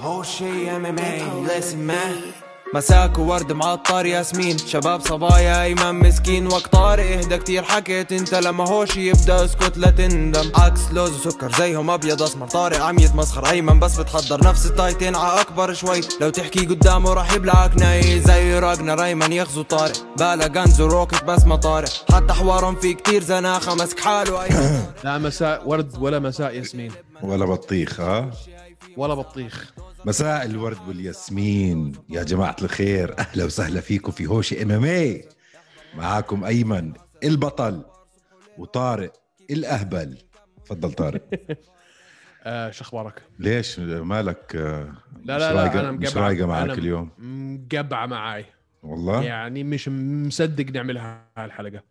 هو شي ام ام اي listen man مساك وورد معطر ياسمين. شباب صبايا ايمن مسكين. وقت طارق إهدى كتير. حكيت أنت لما هوش يبدأ اسكت لا تندم. عكس لوز وسكر زيهم أبيض أسمر. طارق عم يتمسخر أيمن بس بتحضر نفس التايتين ع أكبر شوي. لو تحكي قدامه راح يبلعك ناي زي راجنا أيمن يغزو طارق. بالا غنز وروكت بس ما طارق. حتى حوارهم في كتير زناخة. مسك حاله أيمن. لا مساء ورد ولا مساء ياسمين. ولا بطيخ ها؟ ولا بطيخ. مساء الورد والياسمين. يا جماعة الخير أهلا وسهلا فيكم في هوشي إم إم اي معاكم أيمن البطل وطارق الأهبل. تفضل طارق. آه شو أخبارك؟ ليش؟ مالك آه، لا لا لا أنا مش رايقة معك اليوم؟ مقبعة معاي. والله؟ يعني مش مصدق نعملها هالحلقة.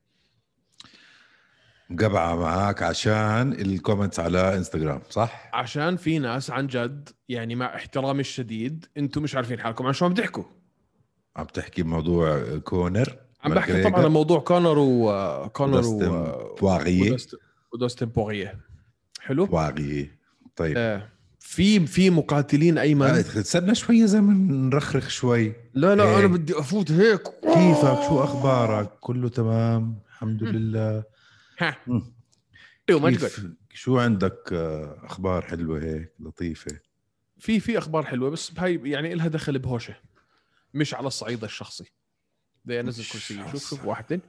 مقبعة معك عشان ال comments على انستغرام صح؟ عشان في ناس عن جد يعني مع احترامي الشديد أنتم مش عارفين حالكم. عن شو عم تحكوا؟ عم تحكي بموضوع كونر؟ عم بحكي طبعا عن موضوع كونر و كونر وداستن و بواغيه ودوست- ودوستن بوغيه حلو؟ بواغيه طيب. آه. في في مقاتلين آه، أيمن. استنى شوي يا زلمه نرخرخ شوي. لا لا إيه. أنا بدي أفوت هيك. كيفك؟ شو أخبارك؟ كله تمام؟ الحمد لله. ها. مم. أيوه ما كيف شو عندك آه، أخبار حلوة هيك لطيفة؟ في في أخبار حلوة بس هاي يعني لها دخل بهوشة مش على الصعيد الشخصي. بدي أنزل كرسي شوف شوف. واحد اثنين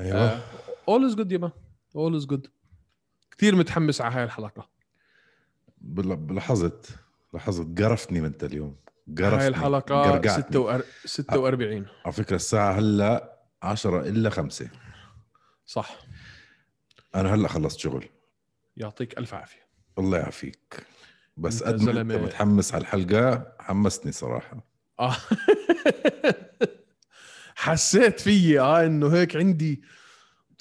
أيوه. all is good يا man all is good كثير متحمس على هاي الحلقة. لاحظت لاحظت قرفتني من انت اليوم. قرفتني. هاي الحلقة قرقعتني. 46 46 على فكرة الساعة هلأ 10 إلا 5 صح. أنا هلأ خلصت شغل. يعطيك ألف عافية. الله يعافيك. بس قد ما أنت. متحمس على الحلقة؟ حمستني صراحة. آه. حسيت فيي آه إنه هيك عندي.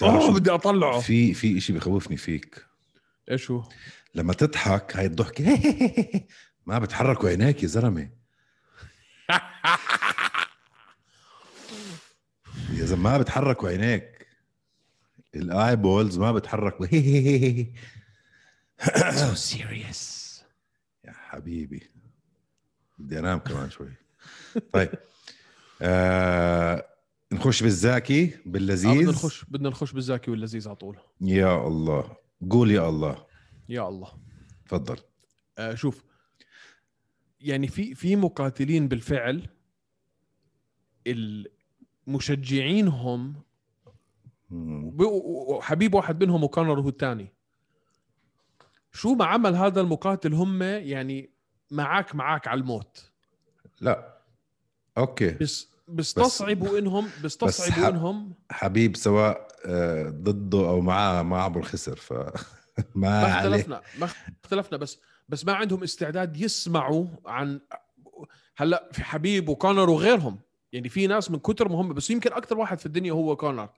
اوه شو- بدي أطلعه. في في شيء بخوفني فيك. إيش هو؟ لما تضحك هاي الضحكة ما بتحركوا عينيك يا زلمة. يا زلمه ما بتحركوا عينيك ال eyeballs ما بتحركوا so serious يا حبيبي. بدي أنام كمان شوي. طيب. آه نخش بالزاكي باللذيذ. بدنا نخش بدنا نخش بالزاكي واللذيذ على طول. يا الله. قول يا الله. يا الله. تفضل. آه شوف. يعني في في مقاتلين بالفعل المشجعينهم وب- وحبيب واحد منهم وكونر هو الثاني. شو ما عمل هذا المقاتل هم يعني معاك معاك على الموت. لا. okay. بس بستصعبوا انهم بستصعبوا ح- إنهم. حبيب سواء آه، ضده أو معاه ما عبر خسر ف ما ما اختلفنا ما اختلفنا بس بس ما عندهم استعداد يسمعوا عن هلا في حبيب وكونر وغيرهم. يعني في ناس من كتر ما هم بس يمكن أكثر واحد في الدنيا هو كونر.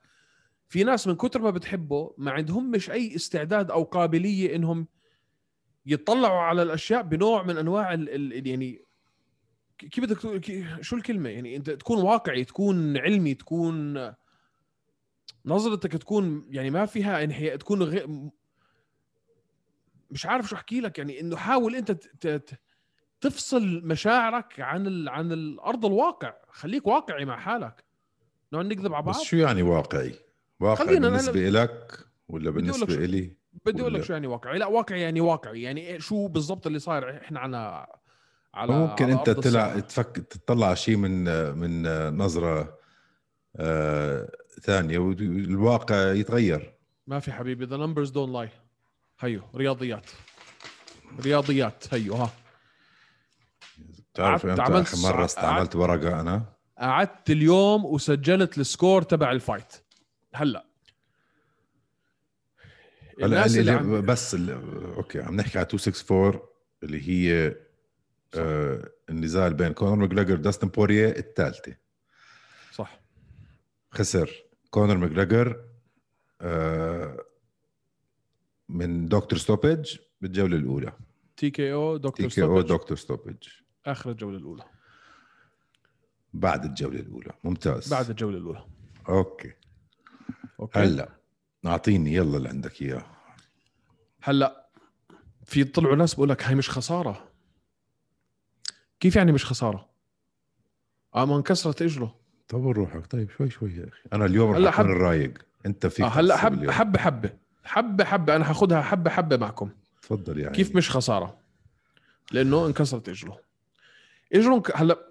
في ناس من كتر ما بتحبه ما عندهم مش أي استعداد أو قابلية إنهم يطلعوا على الأشياء بنوع من أنواع ال ال يعني كيف بدك شو الكلمة؟ يعني أنت تكون واقعي تكون علمي تكون نظرتك تكون يعني ما فيها إنحياء تكون غير مش عارف شو أحكي لك. يعني إنه حاول أنت ت- ت- تفصل مشاعرك عن ال... عن الأرض الواقع. خليك واقعي مع حالك. نقعد نكذب على بعض. بس شو يعني واقعي؟ واقعي خلينا بالنسبة لك ولا شو- إلي؟ بدي أقول لك شو يعني واقعي. لا واقعي يعني واقعي. يعني شو بالضبط اللي صاير؟ إحنا على على ممكن على أنت تلع الساحة. تفك تطلع شيء من من نظرة آه ثانية والواقع يتغير. ما في حبيبي. the numbers don't lie هيو رياضيات. رياضيات. هيو ها. بتعرف إمتى عملت آخر صع- استعملت ورقة أنا؟ قعدت اليوم وسجلت ال score تبع ال fight. هلأ. هلأ الناس اللي اللي عم... بس اللي okay عم نحكي على 264 اللي هي آه النزال بين كونر ماجريجر وداستن بوريه الثالثة. صح. خسر كونر ماجريجر آه من doctor stoppage بالجولة الأولى. TKO T doctor KO stoppage doctor stoppage آخر الجولة الأولى. بعد الجولة الأولى. ممتاز. بعد الجولة الأولى. okay. okay. هلا أعطيني يلا اللي عندك إياه. هلا في طلعوا ناس بقول لك هاي مش خسارة. كيف يعني مش خسارة؟ آه ما انكسرت اجره طب روحك. طيب شوي شوي يا أخي. أنا اليوم هلا رح أكون حب- الرايق. أنت فيك آه هلا حب. حبة حبة. حبة حبة. أنا حاخذها حبة حبة معكم. تفضل يعني كيف مش خسارة؟ لأنه انكسرت اجره اجره انك... هلا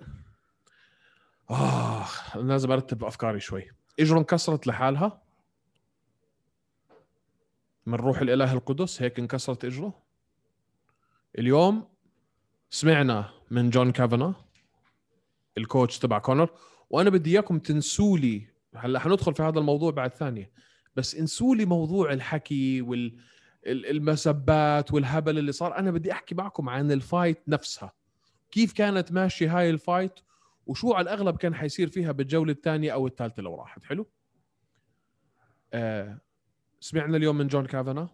أنا لازم أرتب أفكاري شوي. اجره انكسرت لحالها. من روح الإله القدس هيك انكسرت إجره. اليوم سمعنا من جون كافانا ال coach تبع كونر وأنا بدي إياكم تنسوا لي هلا حندخل في هذا الموضوع بعد ثانية بس انسوا لي موضوع الحكي وال ال- المسبات والهبل اللي صار. أنا بدي أحكي معكم عن ال fight نفسها. كيف كانت ماشيه هاي ال fight وشو على الأغلب كان حيصير فيها بالجولة الثانية أو الثالثة لو راحت؟ حلو. آه سمعنا اليوم من جون كافانا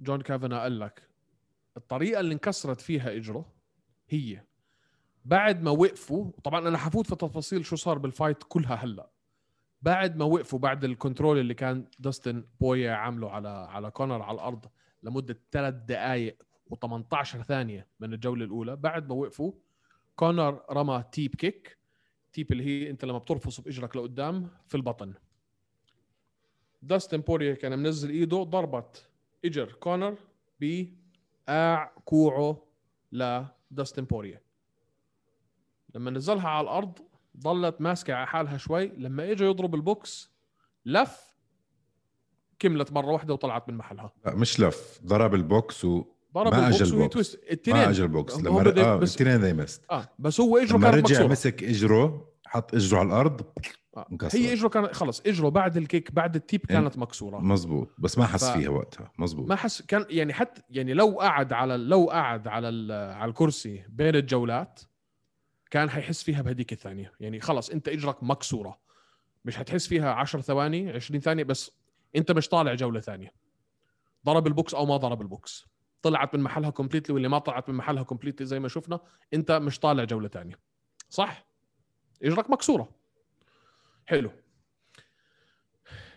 جون كافانا قال لك الطريقة اللي انكسرت فيها اجره هي بعد ما وقفوا طبعا أنا حفوت في تفاصيل شو صار بال fight كلها هلأ. بعد ما وقفوا بعد ال control اللي كان داستن بويا عامله على على كونر على الأرض لمدة ثلاث دقائق و18 ثانية من الجولة الأولى بعد ما وقفوا كونر رمى teep kick. teep اللي هي انت لما بترفص بإجرك لقدام في البطن. داستن بورييه كان منزل إيده ضربت إجر كونر بقاع كوعه لداستن بورييه. لما نزلها على الأرض ضلت ماسكة على حالها شوي. لما اجى يضرب ال box لف كملت مرة واحدة وطلعت من محلها. لا مش لف ضرب ال box و ضرب ما ال box. twist. ما التنين. اجى ال box لما بدك- آه بس- الاثنين missed آه بس هو اجره لما كانت رجع مكسوره مسك اجره حط اجره على الأرض آه. هي اجره كانت خلص اجره بعد ال kick بعد ال teep كانت مكسورة. مزبوط بس ما حس ف- فيها وقتها. مزبوط ما حس كان يعني حتى يعني لو قعد على لو قعد على ال- على الكرسي بين الجولات كان حيحس فيها بهديك الثانية. يعني خلص أنت إجرك مكسورة. مش حتحس فيها 10 ثواني 20 ثانية بس أنت مش طالع جولة ثانية. ضرب ال box أو ما ضرب ال box. طلعت من محلها completely واللي ما طلعت من محلها completely زي ما شفنا انت مش طالع جولة ثانية صح؟ اجرك مكسورة. حلو.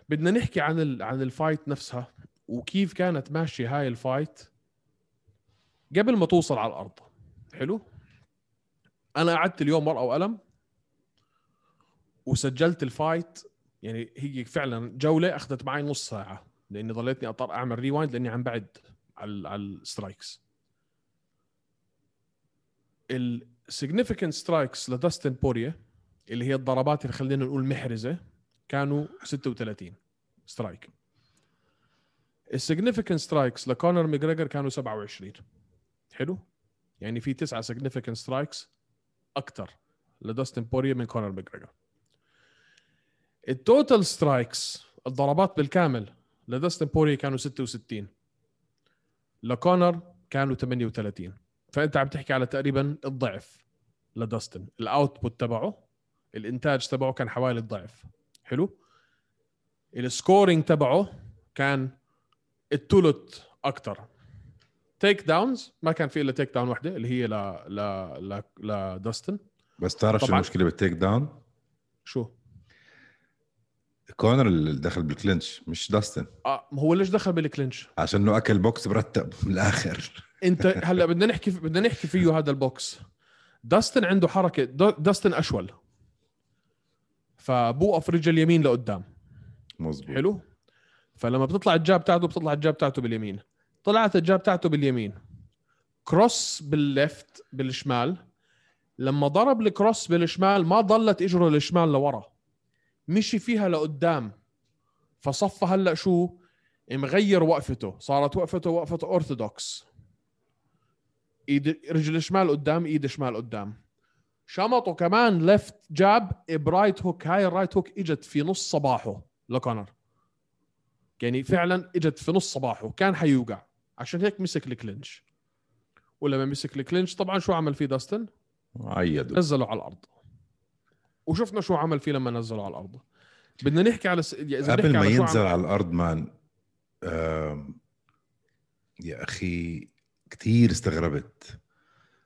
بدنا نحكي عن ال... عن ال fight نفسها وكيف كانت ماشية هاي ال fight قبل ما توصل على الأرض. حلو؟ أنا قعدت اليوم ورقة وقلم وسجلت ال fight يعني هي فعلا جولة أخذت معي نص ساعة لأني ضليتني اضطر أعمل rewind لأني عم بعد على على ال strikes. ال significant strikes لداستن بورييه اللي هي الضربات اللي خلينا نقول محرزة كانوا 36 strike ال significant strikes لكونر ماجريجر كانوا 27 حلو؟ يعني في تسعة significant strikes أكثر لداستن بورييه من كونر ماجريجر. ال total strikes الضربات بالكامل لداستن بورييه كانوا 66 لكونر كانوا 38 فأنت عم تحكي على تقريبا الضعف لداستن. ال output تبعه الإنتاج تبعه كان حوالي الضعف. حلو؟ ال scoring تبعه كان الثلث أكثر takedowns ما كان في إلا takedown وحده اللي هي ل ل ل لداستن بس تعرف شو. المشكلة بال takedown شو؟ كونر اللي دخل بال clinch مش داستن. آه هو ليش دخل بال clinch؟ عشان إنه أكل box مرتب من الآخر. أنت هلأ بدنا نحكي بدنا نحكي فيه هذا ال box. داستن عنده حركة دا- داستن أشول. فبوقف رجل اليمين لقدام. مزبوط حلو؟ فلما بتطلع ال jab تاعته بتطلع ال jab تاعته باليمين. طلعت ال jab تاعته باليمين. cross بال left بالشمال. لما ضرب ال cross بالشمال ما ضلت إجره الشمال لورا. مشي فيها لقدام. فصفى هلأ شو؟ مغير وقفته. صارت وقفته وقفة اورثودوكس ايد رجل الشمال قدام إيد الشمال قدام. شمطه كمان left jab ب right hook هاي ال right hook إجت في نص صباحه لكونر. يعني فعلا إجت في نص صباحه كان حيوقع. عشان هيك مسك ال clinch. ولما مسك ال clinch طبعا شو عمل فيه داستن؟ عيدوا نزله على الأرض. وشفنا شو عمل فيه لما نزله على الأرض. بدنا نحكي على س... إذا قبل ما على ينزل عمل- على الأرض man يا أخي كثير استغربت.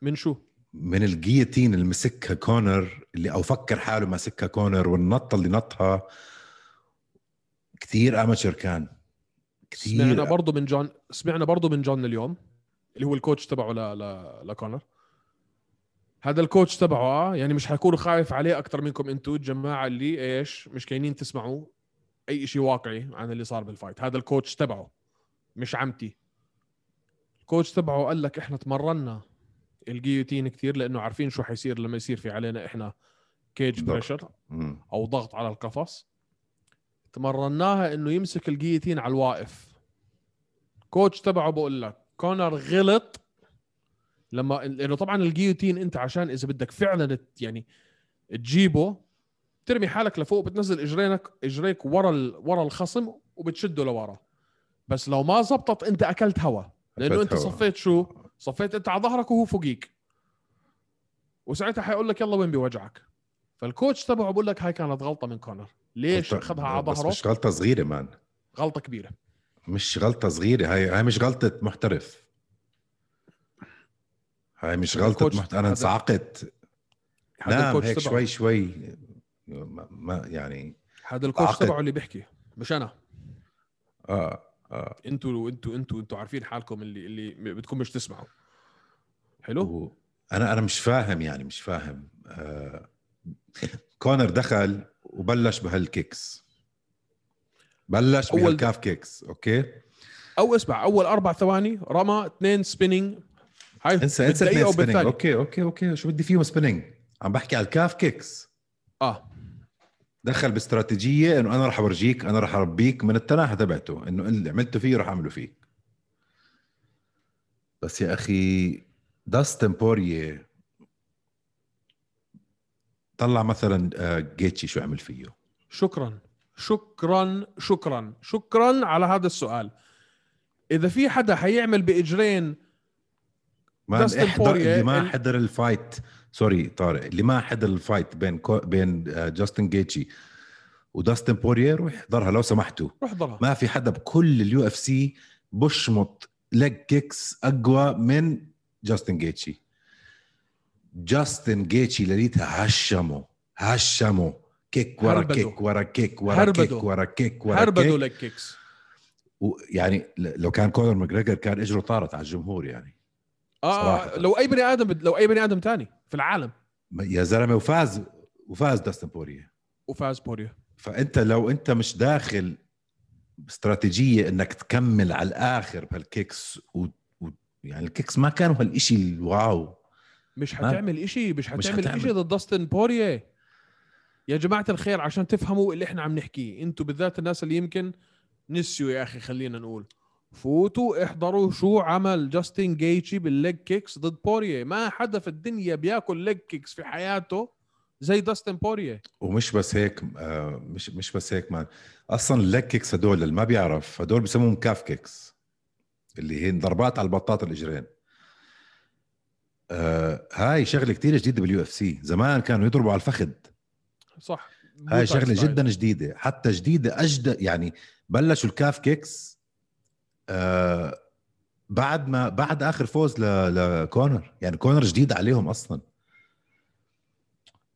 من شو؟ من ال guillotine اللي مسكها كونر اللي أو فكر حاله ماسكها كونر والنطة اللي نطها. كثير amateur كان. سمعنا كثير برضه من جون سمعنا برضه من جون اليوم اللي هو ال coach تبعه ل... ل... لكونر. هذا ال coach تبعه آه يعني مش حيكون خايف عليه أكثر منكم أنتم الجماعه اللي إيش مش كاينين تسمعوا أي شيء واقعي عن اللي صار بال fight هذا ال coach تبعه مش عمتي ال coach تبعه قال لك إحنا تمرنا ال guillotine كثير لأنه عارفين شو حيصير لما يصير في علينا إحنا cage. pressure. أو ضغط على القفص تمرناها إنه يمسك ال guillotine على الواقف coach تبعه بقول لك كونر غلط لما لأنه طبعا ال guillotine أنت عشان إذا بدك فعلا يعني تجيبه ترمي حالك لفوق بتنزل اجرينك إجريك ورا ال... ورا الخصم وبتشده لورا. بس لو ما زبطت أنت أكلت هوا. لأنه أنت هوا. صفيت شو؟ صفيت أنت على ظهرك وهو فوقيك. وساعتها حيقول لك يلا وين بيوجعك؟ فال coach تبعه بقول لك هاي كانت غلطة من كونر. ليش أخذها على ظهره مش غلطة صغيرة man. غلطة كبيرة. مش غلطة صغيرة. هاي هاي مش غلطة محترف. هاي مش ال coach- محت... أنا هذا- انصعقت. نام ال coach هيك شوي شوي. ما, ما يعني هذا ال coach. تبعه اللي بيحكي مش أنا. آه آه. أنتوا أنتوا أنتوا أنتوا عارفين حالكم اللي اللي بدكم مش تسمعوا. حلو؟ و... أنا أنا مش فاهم يعني مش فاهم. آه... كونر دخل وبلش بهال kicks. بلش أول- بهال calf kicks okay؟ أو اسمع أول أربع ثواني رمى اثنين spinning انسى انسى اثنين spinning. okay okay okay. شو بدي فيهم spinning عم بحكي على الكاف kicks آه. دخل باستراتيجية إنه أنا راح أورجيك أنا راح أربيك من التناحه تبعته إنه اللي عملته فيه راح أعمله فيك. بس يا أخي داستن بورييه طلع مثلا آه، جيثجي شو عمل فيه. شكرا. شكرا شكرا. شكرا على هذا السؤال. إذا في حدا حيعمل بإجرين ما احضر اللي ما حضر ال fight. sorry طارق. اللي ما حضر ال fight بين كو... بين آه، جاستن جيتشي وداستن بوريه روح احضرها لو سمحتوا. روح ضلها ما في حدا بكل اليو اف سي بشمط leg kicks أقوى من جاستن جيتشي جاستن جيتشي ليلتها هشمه هشمه. kick ورا. kick ورا kick ورا. kick ورا kick ورا هربدوا kick leg kicks يعني ل- لو كان كونر ماجريجر كان إجره طارت على الجمهور يعني. آه. لو أي بني آدم لو أي بني آدم تاني في العالم. يا زلمة وفاز وفاز داستن بوريه وفاز بوريا. فأنت لو أنت مش داخل استراتيجيه إنك تكمل على الآخر بهال kicks و... و... يعني ال kicks ما كانوا هالشيء ال wow. مش حتعمل إشي مش مش حتعمل. إشي ضد داستن بوريه يا جماعة الخير عشان تفهموا اللي إحنا عم نحكيه. إنتوا بالذات الناس اللي يمكن نسيوا يا أخي خلينا نقول. فوتوا احضروا شو عمل جاستن جيتشي بال leg kicks ضد بوريه ما حدا في الدنيا بياكل leg kicks في حياته زي داستن بوريه ومش بس هيك آه مش مش بس هيك man. أصلا ال leg kicks هدول اللي ما بيعرف هدول بسموهم calf kicks اللي هي ضربات على بطات الإجرين. آه هاي شغلة كتير جديدة باليو اف سي زمان كانوا يضربوا على الفخذ. صح. هاي شغلة. جدا جديدة. حتى جديدة اجدد يعني بلشوا ال calf kicks آه بعد ما بعد آخر فوز ل- لكونر يعني كونر جديد عليهم أصلا.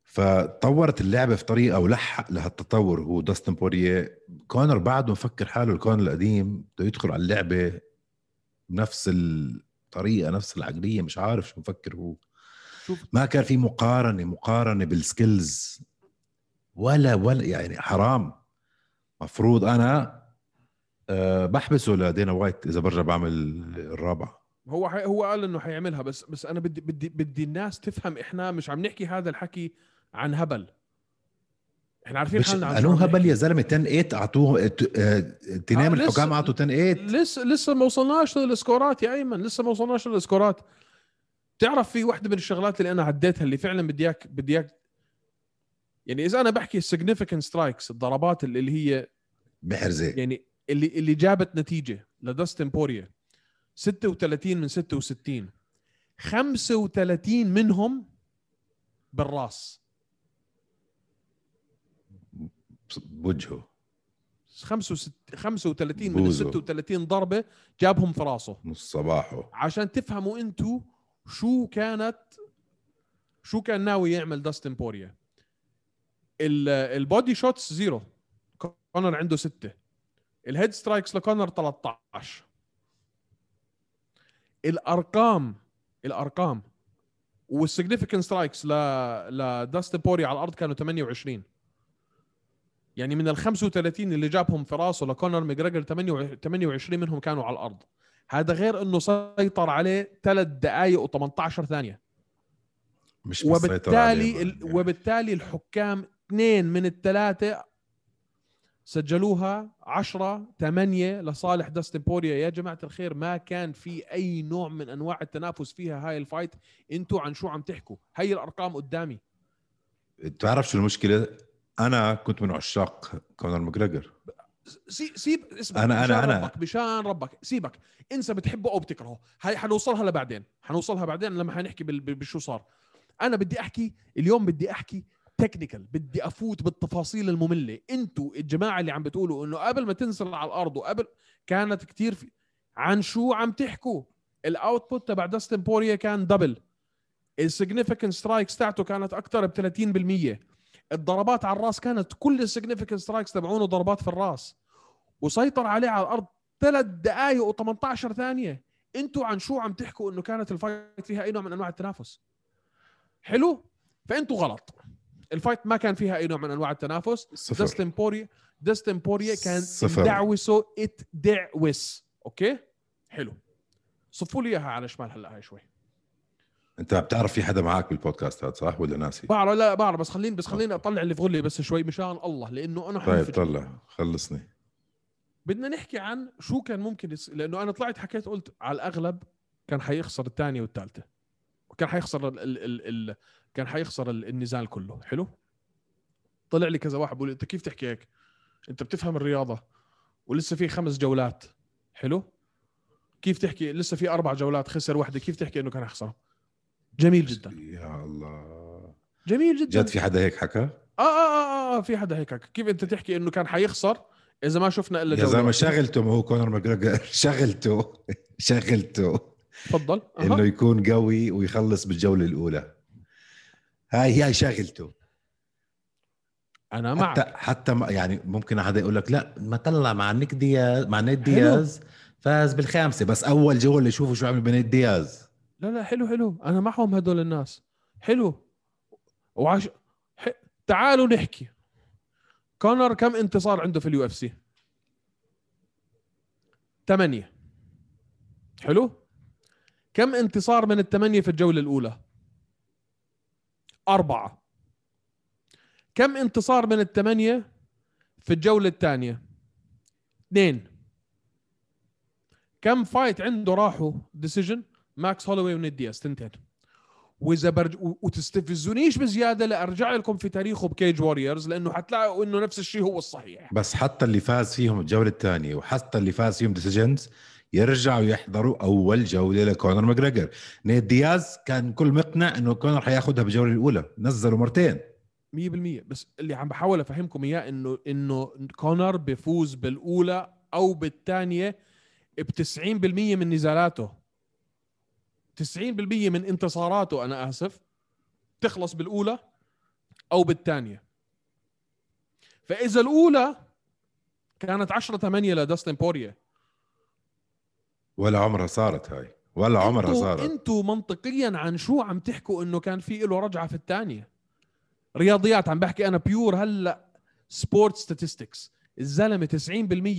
فطورت اللعبة في طريقة ولحق لهالتطور هو داستن بوريه كونر بعده مفكر حاله الكونر القديم بده يدخل على اللعبة بنفس الطريقة نفس العقلية مش عارف شو مفكر هو. شوف. ما كان في مقارنة مقارنة بال skills. ولا ولا يعني حرام. مفروض أنا أه بحبسه لدينا وايت إذا برجع بعمل الرابعة. هو حي... هو قال إنه حيعملها بس بس أنا بدي بدي بدي الناس تفهم إحنا مش عم نحكي هذا الحكي عن هبل. إحنا عارفين حالنا عن عم هبل. يا زلمة؟ 10 8 اعطوه آه، تنام آه، الحكام أعطوا 10 8 لسه لسه ما وصلناش لل score ات يا أيمن لسه ما وصلناش لل score ات. تعرف في واحدة من الشغلات اللي أنا عديتها اللي فعلا بدي اياك بدي اياك يعني إذا أنا بحكي significant strikes الضربات اللي اللي هي محرزه يعني اللي اللي جابت نتيجة لداستن بوريا 36 من 66 35 منهم بالراس. بوجهه 65 35 من ال بوزه. 36 ضربة جابهم في راسه. نص صباحه. عشان تفهموا أنتوا شو كانت شو كان ناوي يعمل داستن بوريا. ال- البودي body shots zero. كونر عنده ستة. ال head strikes لكونر 13 الأرقام الأرقام وال significant strikes ل لداستن بوري على الأرض كانوا 28 يعني من ال 35 اللي جابهم في راسه لكونر ماجريجر 28 منهم كانوا على الأرض هذا غير إنه سيطر عليه ثلاث دقائق و18 ثانية مش وبالتالي. يعني. وبالتالي الحكام اثنين من الثلاثة سجلوها 10 8 لصالح داستن بوريا. يا جماعة الخير ما كان في أي نوع من أنواع التنافس فيها هاي ال fight. أنتوا عن شو عم تحكوا؟ هي الأرقام قدامي. بتعرف شو المشكلة؟ أنا كنت من عشاق كونر ماجريجر. سي- سيب اسمع مشان أنا- أنا. ربك مشان ربك. سيبك. انسى بتحبه أو بتكرهه. هاي حنوصلها لبعدين. حنوصلها بعدين لما حنحكي بشو صار. أنا بدي أحكي اليوم بدي أحكي technical بدي أفوت بالتفاصيل المملة. أنتوا الجماعة اللي عم بتقولوا إنه قبل ما تنزل على الأرض وقبل كانت كتير في عن شو عم تحكوا؟ ال output تبع داستن بوريا كان double ال significant strikes تاعته كانت أكثر ب 30% الضربات على الرأس كانت كل ال significant strikes تبعونه ضربات في الرأس. وسيطر عليه على الأرض ثلاث دقائق و18 ثانية. أنتوا عن شو عم تحكوا إنه كانت ال fight فيها أي نوع من أنواع التنافس؟ حلو؟ فأنتوا غلط. ال fight ما كان فيها أي نوع من أنواع التنافس. صفر. داستن بوريا داستن بوريا كان صفر. دعوسه اتدعوس okay؟ حلو. صفوا لي إياها على شمال هلأ هاي شوي. أنت بتعرف في حدا معك بالبودكاست هذا صح ولا ناسي؟ بعرف لا بعرف بس خليني بس خليني أطلع اللي في غلي بس شوي مشان الله لأنه أنا طيب. طلع. خلصني. بدنا نحكي عن شو كان ممكن يص... لأنه أنا طلعت حكيت قلت على الأغلب كان حيخسر الثانية والثالثة. وكان حيخسر ال... ال... ال... كان حيخسر ال- النزال كله. حلو؟ طلع لي كذا واحد بقول أنت كيف تحكي هيك؟ أنت بتفهم الرياضة ولسه في خمس جولات. حلو؟ كيف تحكي؟ لسه في أربع جولات خسر واحدة كيف تحكي إنه كان يخسر جميل جدا. يا الله. جميل جدا. جد في حدا هيك حكى؟ آه, آه, آه, آه في حدا هيك كيف أنت تحكي إنه كان حيخسر إذا ما شفنا إلا يا جولة؟ زلمه؟ شغلته ما هو كونر ماجريجر شغلته. شغلته. تفضل. إنه أها. يكون قوي ويخلص بالجولة الأولى. هاي هاي شغلته. أنا معك. حتى حتى يعني ممكن حدا يقول لك لا ما طلع مع نيك دياز مع نيت دياز فاز بالخامسة. بس أول جوله شوفوا شو عمل بنيت دياز. لا لا حلو حلو. أنا معهم هدول الناس. حلو. وعش ح... تعالوا نحكي. كونر كم انتصار عنده في اليو إف سي؟ ثمانية حلو. كم انتصار من الثمانية في الجولة الأولى؟ أربعة. كم انتصار من الثمانية في الجولة الثانية؟ اثنين. كم fight عنده راحوا؟ decision ماكس هولوي ونيت دياز. تنتين. وإذا برج وتستفزونيش بزيادة لارجع لكم في تاريخه بكيج ووريرز لأنه حتلاقوا إنه نفس الشيء هو الصحيح. بس حتى اللي فاز فيهم الجولة الثانية وحتى اللي فاز فيهم decisions يرجعوا يحضروا أول جولة لكونر ماجريجر نيت دياز كان كل مقنع إنه كونر حياخدها بالجوله الأولى. نزلوا مرتين. 100% بس اللي عم بحاول أفهمكم إياه إنه إنه كونر بيفوز بالأولى أو بالثانية ب 90% من نزالاته. 90% من انتصاراته أنا آسف. تخلص بالأولى أو بالثانية. فإذا الأولى كانت 10 8 لداستن بوريا. ولا عمرها صارت هاي. ولا عمرها صارت. أنتوا منطقيا عن شو عم تحكوا إنه كان في له رجعة في الثانية رياضيات عم بحكي أنا pure هلأ sport statistics الزلمة 90%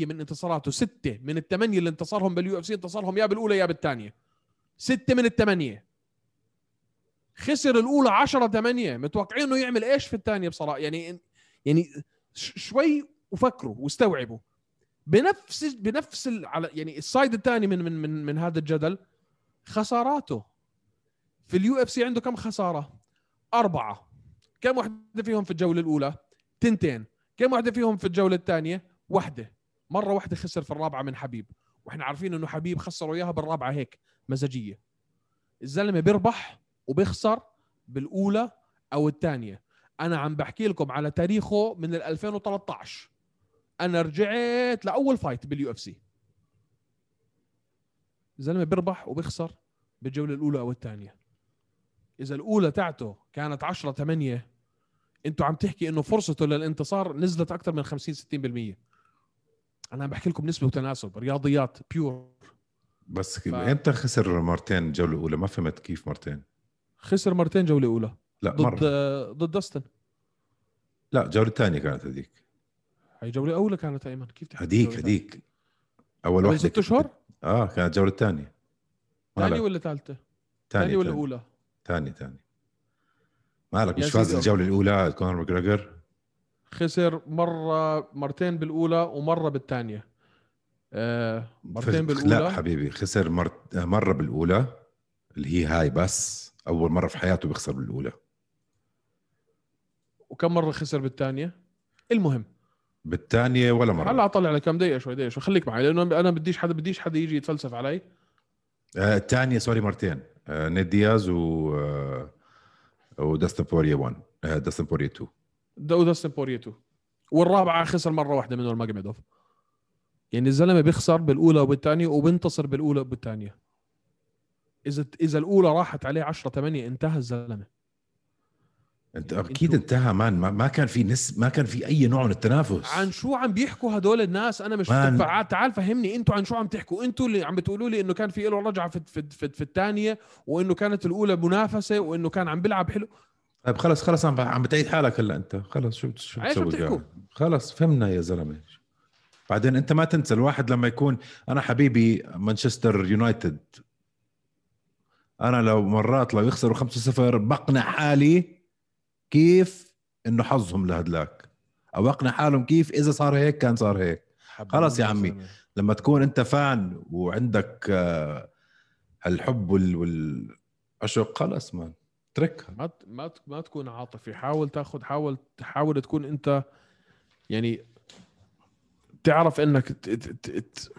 من انتصاراته ستة من الثمانيه اللي انتصرهم بال UFC انتصرهم يا بالأولى يا بالثانيه ستة من الثمانيه خسر الأولى 10 8 متوقعين إنه يعمل إيش في الثانية بصراحة؟ يعني يعني شوي وفكروا واستوعبوا. بنفس بنفس على يعني ال side الثاني من من من من هذا الجدل خساراته. في ال UFC عنده كم خسارة؟ أربعة. كم واحدة فيهم في الجولة الأولى؟ تنتين. كم واحدة فيهم في الجولة الثانية؟ واحدة. مرة واحدة خسر في الرابعة من حبيب. وإحنا عارفين إنه حبيب خسروا اياها بالرابعة هيك مزاجية. الزلمة بيربح وبيخسر بالأولى أو الثانية. أنا عم بحكي لكم على تاريخه من ال 2013 أنا رجعت لأول fight بال UFC الزلمة بيربح وبيخسر بالجولة الأولى أو الثانية. إذا الأولى تاعته كانت 10 8 أنتوا عم تحكي إنه فرصته للانتصار نزلت أكثر من 50 60% أنا عم بحكي لكم نسبة وتناسب رياضيات pure بس ف- إمتى خسر مرتين الجوله الاولى ما فهمت كيف مرتين. خسر مرتين جولة أولى. لا ضد آه، ضد داستن لا الجوله الثانية كانت هذيك. هي جولة أولى كانت إيمن. كيف تحكي هذيك جولة هذيك أول ثانية؟ واحدة ست أشهر؟ آه كانت الجوله الثانية ثانية ولا ثالثة؟ ثانية ولا أولى؟ ثاني ثاني مالك مش فاز سيدي. الجولة الأولى كونر ماجريجر خسر مرة مرتين بالأولى ومرة بالثانية. آه مرتين لا بالاولى حبيبي. خسر مر... مرة بالأولى. اللي هي هاي بس. أول مرة في حياته بيخسر بالأولى. وكم مرة خسر بالثانية؟ المهم. بالثانيه ولا مرة. هلا اطلع لك كم دقيقة شوي دقيقة شوي. خليك معي لأنه أنا بديش حدا بديش حدا يجي يتفلسف علي. آه، الثانية sorry مرتين. آه، نيد دياز و آه، وداستن بوريا 1 آه، داستن بوريا 2 دو داستن بوريتو والرابعة خسر مرة واحدة منه الماجمدوف يعني الزلمة بيخسر بالأولى وبالثانيه وبينتصر بالأولى وبالثانيه إذا إذا الأولى راحت عليه 10 8 انتهى الزلمة. انت أكيد انتهى مان ما, ما كان في نس ما كان في أي نوع من التنافس. عن شو عم بيحكوا هدول الناس؟ أنا مش مان. تعال فهمني أنتوا عن شو عم تحكوا. أنتوا اللي عم بتقولوا لي إنه كان في له رجعة في في في, في الثانية وإنه كانت الأولى منافسة وإنه كان عم بيلعب حلو. طيب خلص خلص عم عم بتعيد حالك هلأ أنت. خلص شو شو بتسوي؟ خلص فهمنا يا زلمة. بعدين أنت ما تنسى الواحد لما يكون أنا حبيبي مانشستر يونايتد. أنا لو مرات لو يخسروا 5-0 بقنع حالي كيف إنه حظهم لهدلاك؟ أو أقنع حالهم كيف إذا صار هيك كان صار هيك. خلص يا عمي. لما تكون أنت فان وعندك آه، هالحب وال- والعشق خلص مان اتركها ما ما ما تكون عاطفي. حاول تاخذ حاول تحاول تكون أنت يعني تعرف إنك ت- ت- ت- ت-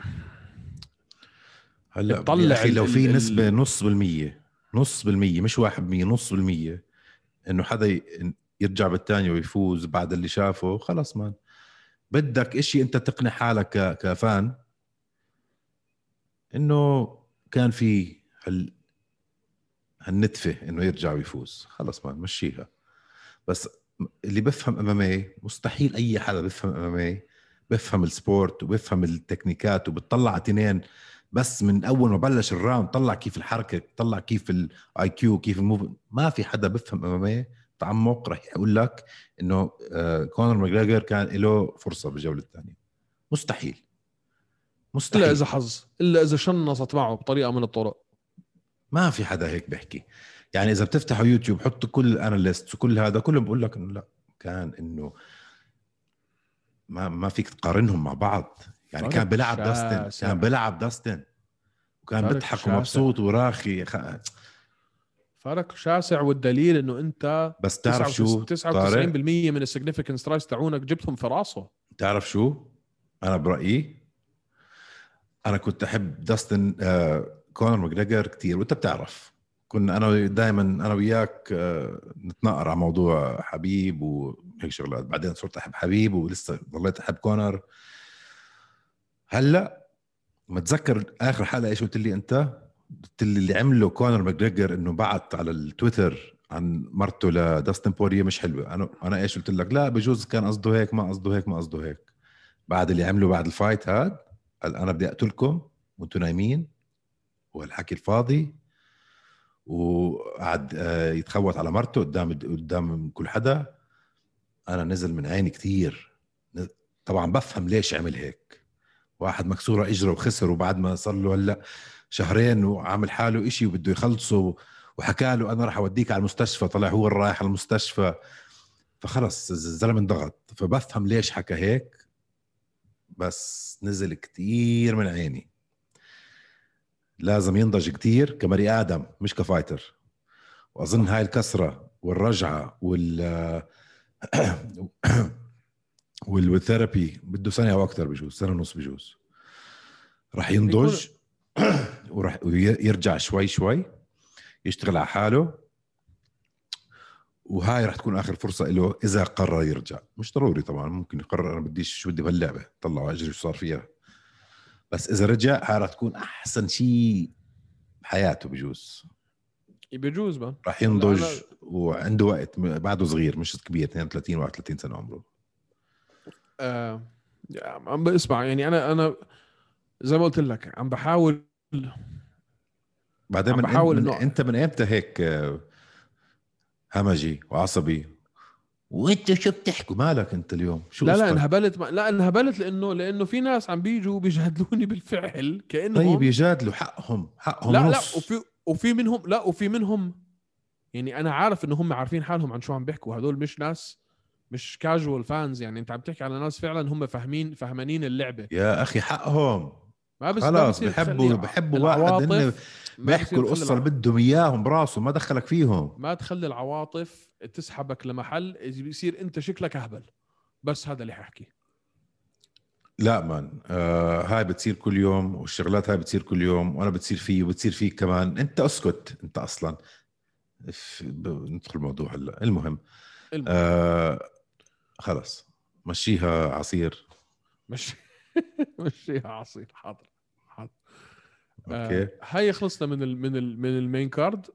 هلأ تطلع لو في نسبة نص بالمية نص بالمية مش واحد بالمية نص بالمية إنه حدا يرجع بالثاني ويفوز بعد اللي شافه خلص مان. بدك إشي أنت تقنع حالك كفان. إنه كان في هال هالنتفة إنه يرجع ويفوز. خلص man مشيها. بس اللي بفهم MMA مستحيل أي حدا بفهم MMA بفهم ال sport وبفهم التكنيكات وبتطلع على بس من أول ما بلش ال round طلع كيف الحركة طلع كيف ال IQ كيف ال move ما في حدا بفهم MMA تعمق رح يقول لك إنه آه، كونر ماجريجر كان له فرصة بالجولة الثانية. مستحيل. مستحيل. إلا إذا حظ إلا إذا شنصت معه بطريقة من الطرق. ما في حدا هيك بيحكي. يعني إذا بتفتحوا يوتيوب حطوا كل ال analysts وكل هذا كلهم بقول لك إنه لا كان إنه ما ما فيك تقارنهم مع بعض. يعني فرق كان بيلعب. داستن كان بيلعب داستن وكان بيضحك شاسع. ومبسوط وراخي. خ... فرق شاسع والدليل إنه أنت بس تعرف شو؟ 99% طارق؟ من ال significant strikes تاعونك جبتهم في راسه. تعرف شو؟ أنا برأيي أنا كنت أحب داستن آه كونر ماجريجر كثير وأنت بتعرف. كنا أنا دائما أنا وياك آه نتناقر على موضوع حبيب وهيك شغلات. بعدين صرت أحب حبيب ولسه ضليت أحب كونر. هلا متذكر آخر حلقة إيش قلت لي أنت؟ قلت لي اللي عمله كونر ماجريجر إنه بعت على التويتر عن مرته لداستن بوريه مش حلوة. أنا أنا إيش قلت لك؟ لا بجوز كان قصده هيك ما قصده هيك ما قصده هيك. بعد اللي عمله بعد الفايت هاد قال أنا بدي اقتلكم وأنتم نايمين والحكي الفاضي وقعد آه، يتخوت على مرته قدام قدام كل حدا. أنا نزل من عيني كثير طبعا بفهم ليش عمل هيك. واحد مكسوره اجره وخسر وبعد ما صار له هلا شهرين وعامل حاله إشي وبده يخلصه وحكى له أنا راح أوديك على المستشفى طلع هو رايح على المستشفى. فخلص الزلمة انضغط. فبفهم ليش حكى هيك بس نزل كتير من عيني. لازم ينضج كتير كبني آدم مش كفايتر. وأظن هاي الكسرة والرجعة وال وال- والثيرابي بده سنه أو أكثر بجوز سنه ونص بجوز. راح ينضج وراح يرجع شوي شوي يشتغل على حاله. وهاي راح تكون آخر فرصة له إذا قرر يرجع. مش ضروري طبعا ممكن يقرر أنا بديش شو بدي بهاللعبة طلعوا أجري شو صار فيها. بس إذا رجع هاي راح تكون أحسن شيء بحياته بجوز. بجوز ما راح ينضج وعنده وقت بعده صغير مش كبير 32 31 سنة عمره. آه عم بسمع يعني أنا أنا زي ما قلت لك عم بحاول بعدين عم من, بحاول من إنه- إنت من إمتى هيك آه، همجي وعصبي؟ وانتوا شو بتحكوا؟ مالك أنت اليوم؟ شو لا لا؟ انهبلت ما... لا انهبلت لأنه لأنه في ناس عم بيجوا بيجادلوني بالفعل كأنهم طيب يجادلوا حقهم حقهم لا لا نص. وفي وفي منهم لا وفي منهم يعني أنا عارف إنه هم عارفين حالهم عن شو عم بيحكوا. هدول مش ناس مش كاجوال فانز يعني. انت عم تحكي على ناس فعلا هم فاهمين فهمانين اللعبة. يا أخي حقهم. ما بس خلاص بحبوا بحبوا واحد إنه بيحكوا القصة اللي بدهم إياهم براسهم ما دخلك فيهم. ما تخلي العواطف تسحبك لمحل بيصير أنت شكلك أهبل. بس هذا اللي حأحكي. لا مان آه هاي بتصير كل يوم والشغلات هاي بتصير كل يوم وأنا بتصير فيه وبتصير فيك كمان. أنت أسكت أنت أصلا. ندخل الموضوع هلأ. المهم المهم. آه خلص. مشيها عصير. مش مشيها عصير. حاضر. حاضر. okay. آه هاي خلصنا من ال من ال من ال main card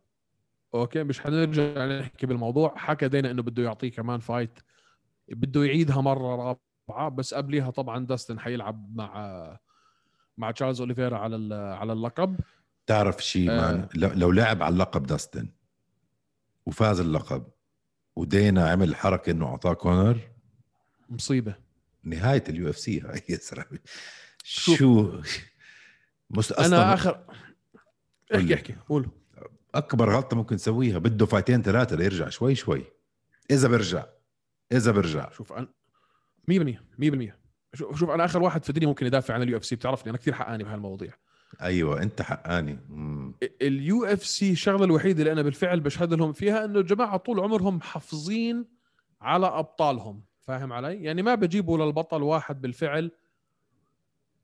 okay مش حنرجع نحكي بالموضوع. حكى دينا إنه بده يعطيه كمان fight بده يعيدها مرة رابعة بس قبليها طبعا داستن حيلعب مع مع تشارلز أوليفيرا على على اللقب. تعرف شيء آه. لو لعب على اللقب داستن وفاز اللقب ودينا عمل حركة إنه أعطاه كونر مصيبة. نهاية ال UFC هاي يا زلمه. شو؟ مست... أنا اخر احكي. احكي. قول أكبر غلطة ممكن تسويها بده فايتين ثلاثة ليرجع شوي شوي. إذا برجع. إذا برجع. شوف أنا 100% 100% شوف شوف أنا آخر واحد في الدنيا ممكن يدافع عن ال UFC بتعرفني أنا كثير حقاني بهالمواضيع. أيوه أنت حقاني. ال UFC الشغلة الوحيدة اللي أنا بالفعل بشهد لهم فيها إنه الجماعة طول عمرهم محافظين على أبطالهم. فاهم علي؟ يعني ما بجيبوا للبطل واحد بالفعل.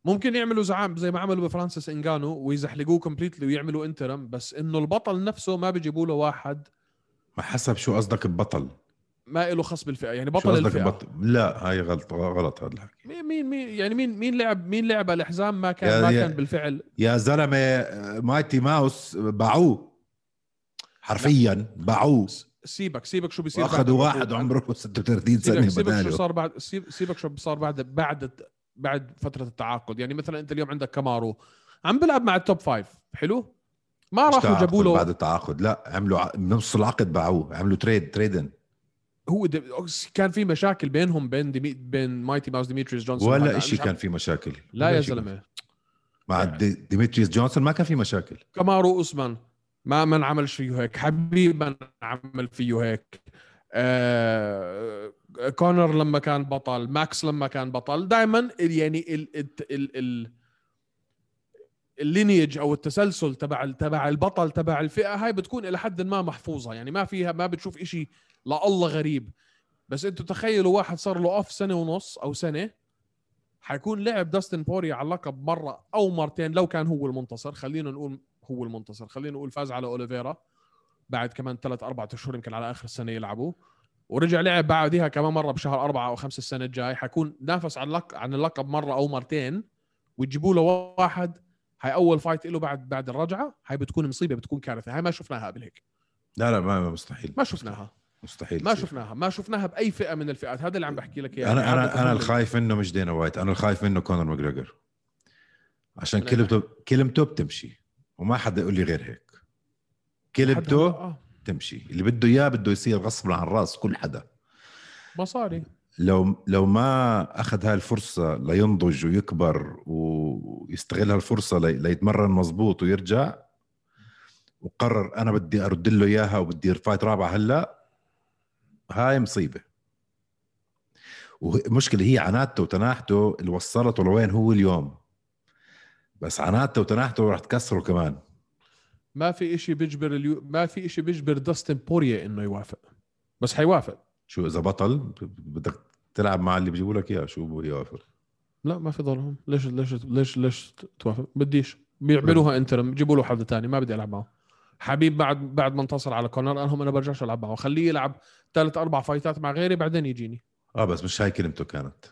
ممكن يعملوا زعام زي ما عملوا بفرانسيس انجانو ويزحلقوه completely ويعملوا interim بس إنه البطل نفسه ما بيجيبوا له واحد. ما حسب شو قصدك ببطل ما له خص بالفئة يعني شو بطل قصدك الفئة. ببطل لا هاي غلط غلط هذا الحكي. مين مين مين يعني مين مين لعب مين لعب الحزام ما كان ما يا- كان بالفعل. يا زلمة مايتي ماوس باعوه. حرفيا باعوه. سيبك سيبك شو بيصير العقود. واحد عمره 36 سنه سيبك, سيبك شو صار بعد سيب- سيبك شو صار بعد بعد بعد فترة التعاقد. يعني مثلا أنت اليوم عندك كامارو عم بيلعب مع ال top five حلو؟ ما راحوا جابوا له بعد التعاقد. لا عملوا ع- بنص العقد باعوه. عملوا trade trade هو دي كان في مشاكل بينهم بين ديمي بين مايتي ماوس ديميتريس جونسون. ولا عم- كان في مشاكل. لا يا زلمة. مع ديمتريس جونسون ما كان في مشاكل. كامارو أوسمان. ما ما انعملش فيه هيك حبيب ما انعمل فيه هيك. آه كونر لما كان بطل ماكس لما كان بطل دائما يعني ال ال ال ال ال lineage أو التسلسل تبع تبع البطل تبع الفئة هاي بتكون إلى حد ما محفوظة. يعني ما فيها ما بتشوف إشي لا الله غريب. بس أنتوا تخيلوا واحد صار له off سنة ونص أو سنة حيكون لعب داستن بوريه على اللقب مرة أو مرتين لو كان هو المنتصر. خلينا نقول هو المنتصر. خلينا نقول فاز على أوليفيرا بعد كمان ثلاث أربع أشهر يمكن على آخر السنة يلعبوا ورجع لعب بعدها كمان مرة بشهر أربعة أو خمسة السنة الجاي. حيكون نافس عن اللقب عن اللقب مرة أو مرتين وتجيبوا له واحد هاي أول fight له بعد بعد الرجعة هاي بتكون مصيبة بتكون كارثة. هاي ما شفناها قبل هيك. لا لا ما مستحيل. ما شفناها. مستحيل. ما. شفناها. ما شفناها بأي فئة من الفئات. هذا اللي عم بحكي لك إياه. أنا يعني أنا أنا الخايف منه مش دانا وايت. أنا الخايف منه كونر ماجريجر عشان كلمته كلمته بتمشي. وما حدا يقول لي غير هيك. كلمته آه. تمشي. اللي بده إياه بده يصير غصب عن رأس كل حدا. مصاري. لو لو ما أخذ هاي الفرصة لينضج ويكبر ويستغل هالفرصة لي- ليتمرن مزبوط ويرجع وقرر أنا بدي أرد له إياها وبدي fight رابعه هلأ هاي مصيبة. والمشكلة هي عنادته وتناحته اللي وصلته لوين هو اليوم. بس عنادته وتناحته راح تكسره كمان. ما في إشي بيجبر اليو... ما في إشي بيجبر داستن بوريه إنه يوافق. بس حيوافق. شو إذا بطل بدك تلعب مع اللي بيجيبوا لك إياه شو بده يوافق؟ لا ما في ضرهم ليش ليش ليش ليش توافق؟ بديش. بيعملوها interim بيجيبوا له حد ثاني ما بدي ألعب معه. حبيب بعد بعد ما انتصر على كونر قال لهم أنا برجعش ألعب معه. خليه يلعب ثلاث أربع fight ات مع غيري بعدين يجيني. آه بس مش هاي كلمته كانت.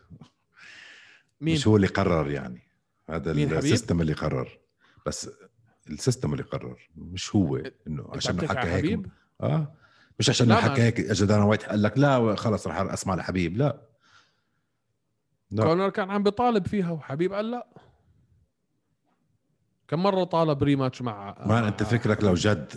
مين؟ مش هو اللي قرر يعني. هذا مين حبيب؟ ال system اللي قرر. بس ال system اللي قرر مش هو إنه إنت عشان حكى هيك حبيب؟ آه؟ مش عشان حكى هيك اجى دانا وايت قال لك لا خلص رح اسمع لحبيب لا. لا. كونر كان عم بيطالب فيها وحبيب قال لا. كم مرة طالب rematch مع man أنت فكرك لو جد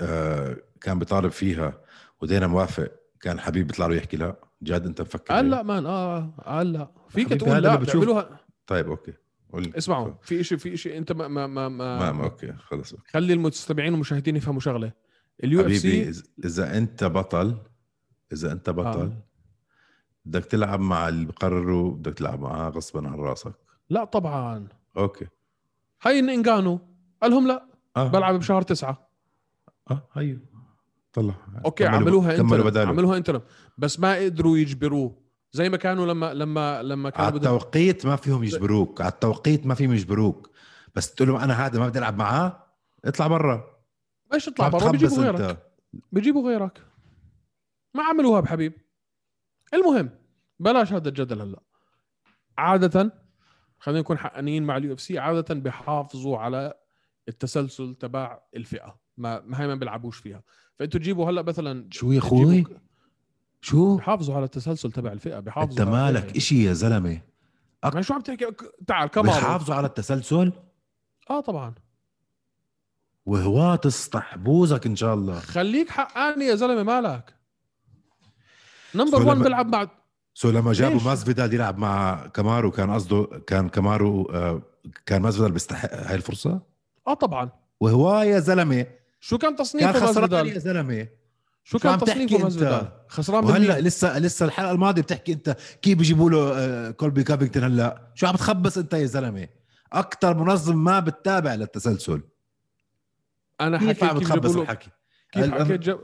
آه كان بيطالب فيها ودانا موافق كان حبيب بيطلع له يحكي لا. جد أنت مفكر قال هيك؟ لا man آه قال لا. فيك تقول لا بتشوف- بيعملوها طيب أوكي. قول اسمعوا في شيء في شيء أنت ما ما ما, ما, ما, ما أوكي خلص خلي المستمعين والمشاهدين يفهموا شغلة. ال UFC اذا أنت بطل إذا أنت بطل آه. بدك تلعب مع اللي بقرروا بدك تلعب معاه غصبا عن راسك. لا طبعا. أوكي. هاي إنغانو. قال لهم لا آه. بلعب بشهر تسعة. آه هيو طلع. أوكي عملوها كملوا انت بداله. عملوها أنت بس ما قدروا يجبروه. زي ما كانوا لما لما لما كانوا على التوقيت ما فيهم يجبروك. على التوقيت ما فيهم يجبروك. بس تقول لهم أنا هذا ما بدي ألعب معاه اطلع برا. إيش تطلع ما برا بيجيبوا غيرك. أنت. بيجيبوا غيرك. ما عملوها بحبيب المهم بلاش هذا الجدل هلا. عادة خلينا نكون حقانيين مع ال UFC عادة بيحافظوا على التسلسل تبع الفئة. ما ما هي ما بيلعبوش فيها. فأنتوا تجيبوا هلا مثلا شو يا أخوي؟ شو؟ بيحافظوا على التسلسل تبع الفئة بيحافظوا أنت مالك إشي يا زلمة؟ ما شو عم تحكي؟ تعال كمان بيحافظوا على التسلسل؟ آه طبعا. وهو تسطح بوزك إن شاء الله. خليك حقاني يا زلمة مالك. number so 1 لما- بيلعب مع so لما جابوا؟ ماسفيدال يلعب مع كامارو كان قصده كان كامارو آه، كان ماسفيدال بيستحق هاي الفرصة؟ آه طبعا. وهو يا زلمة شو كان كان تصنيفه خسران ماسفيدال يا زلمة. شو شو كان عم تصنيفه؟ ماسفيدال خسران وهلأ لسه لسه الحلقة الماضية بتحكي أنت كيف بيجيبوا له آه، كولبي كافينغتون هلأ؟ شو عم تخبص أنت يا زلمة؟ أكثر منظم ما بتتابع للتسلسل. أنا كيف حكيت عم كيف تخبص جابوا له الحكي؟ كيف حكيت جاب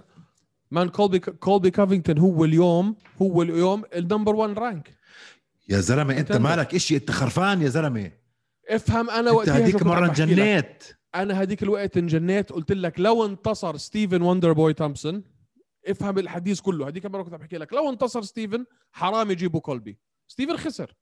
man كولبي كولبي كافينغتون هو اليوم هو اليوم ال number 1 ranked يا زلمة أنت مالك إشي؟ أنت خرفان يا زلمة. افهم أنا وقتها هذيك عم مره. انجنيت. أنا هذيك الوقت انجنيت قلت لك لو انتصر ستيفن وندر بوي تومسون افهم الحديث كله هذيك المره كنت عم بحكي لك. لو انتصر ستيفن حرام يجيبوا كولبي. ستيفن خسر.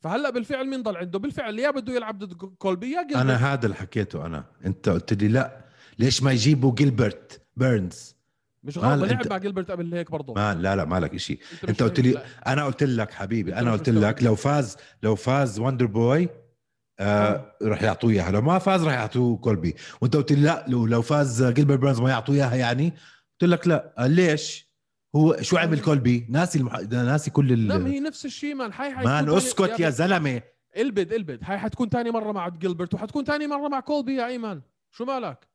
فهلأ بالفعل مين ضل عنده؟ بالفعل يا بده يلعب ضد كولبي يا جيلبرت. أنا هذا اللي حكيته أنا. أنت قلت لي لا. ليش ما يجيبوا جيلبرت؟ بيرنز. مش غلط لعب مع جيلبرت قبل هيك برضه. ما لا لا مالك إشي. مش أنت قلت لي لا. أنا قلت لك حبيبي أنا قلت لك. لو فاز لو فاز وندر بوي آه. رح يعطوه إياها. لو ما فاز رح يعطوه كولبي. وأنت قلت لي لا لو لو فاز جيلبرت بيرنز ما يعطوه إياها يعني؟ قلت لك لا. قال ليش؟ هو شو عمل كولبي؟ ناسي المح... ناسي كل ال... لا ما هي نفس الشيء man. حيكون man اسكت يا زلمة. البد البد. هاي حتكون تاني مرة مع جيلبرت وحتكون تاني مرة مع كولبي يا man. شو مالك؟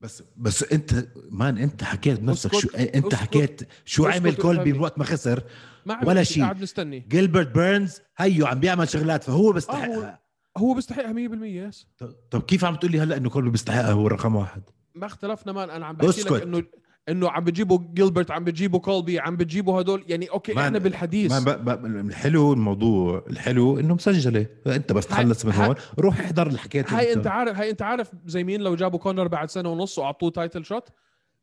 بس بس أنت man أنت حكيت بنفسك شو أنت حكيت شو عمل كولبي. من وقت ما خسر؟ ما ولا شيء. قاعد مستني. جيلبرت بيرنز هيو عم بيعمل شغلات فهو بيستحق هو- هو بيستحقها 100% yes. طب كيف عم تقول لي هلأ إنه كولبي بيستحقها هو رقم واحد؟ ما اختلفنا man. أنا عم بحكي. لك إنه إنه عم بتجيبوا جيلبرت عم بتجيبوا كولبي عم بتجيبوا هدول. يعني okay man- إحنا بالحديث. ما ب... ب... الحلو الموضوع الحلو إنه مسجلة. انت بس تخلص من هون. روح احضر اللي حكيته هاي أنت. عارف هاي أنت عارف زي مين لو جابوا كونر بعد سنة ونص وأعطوه title shot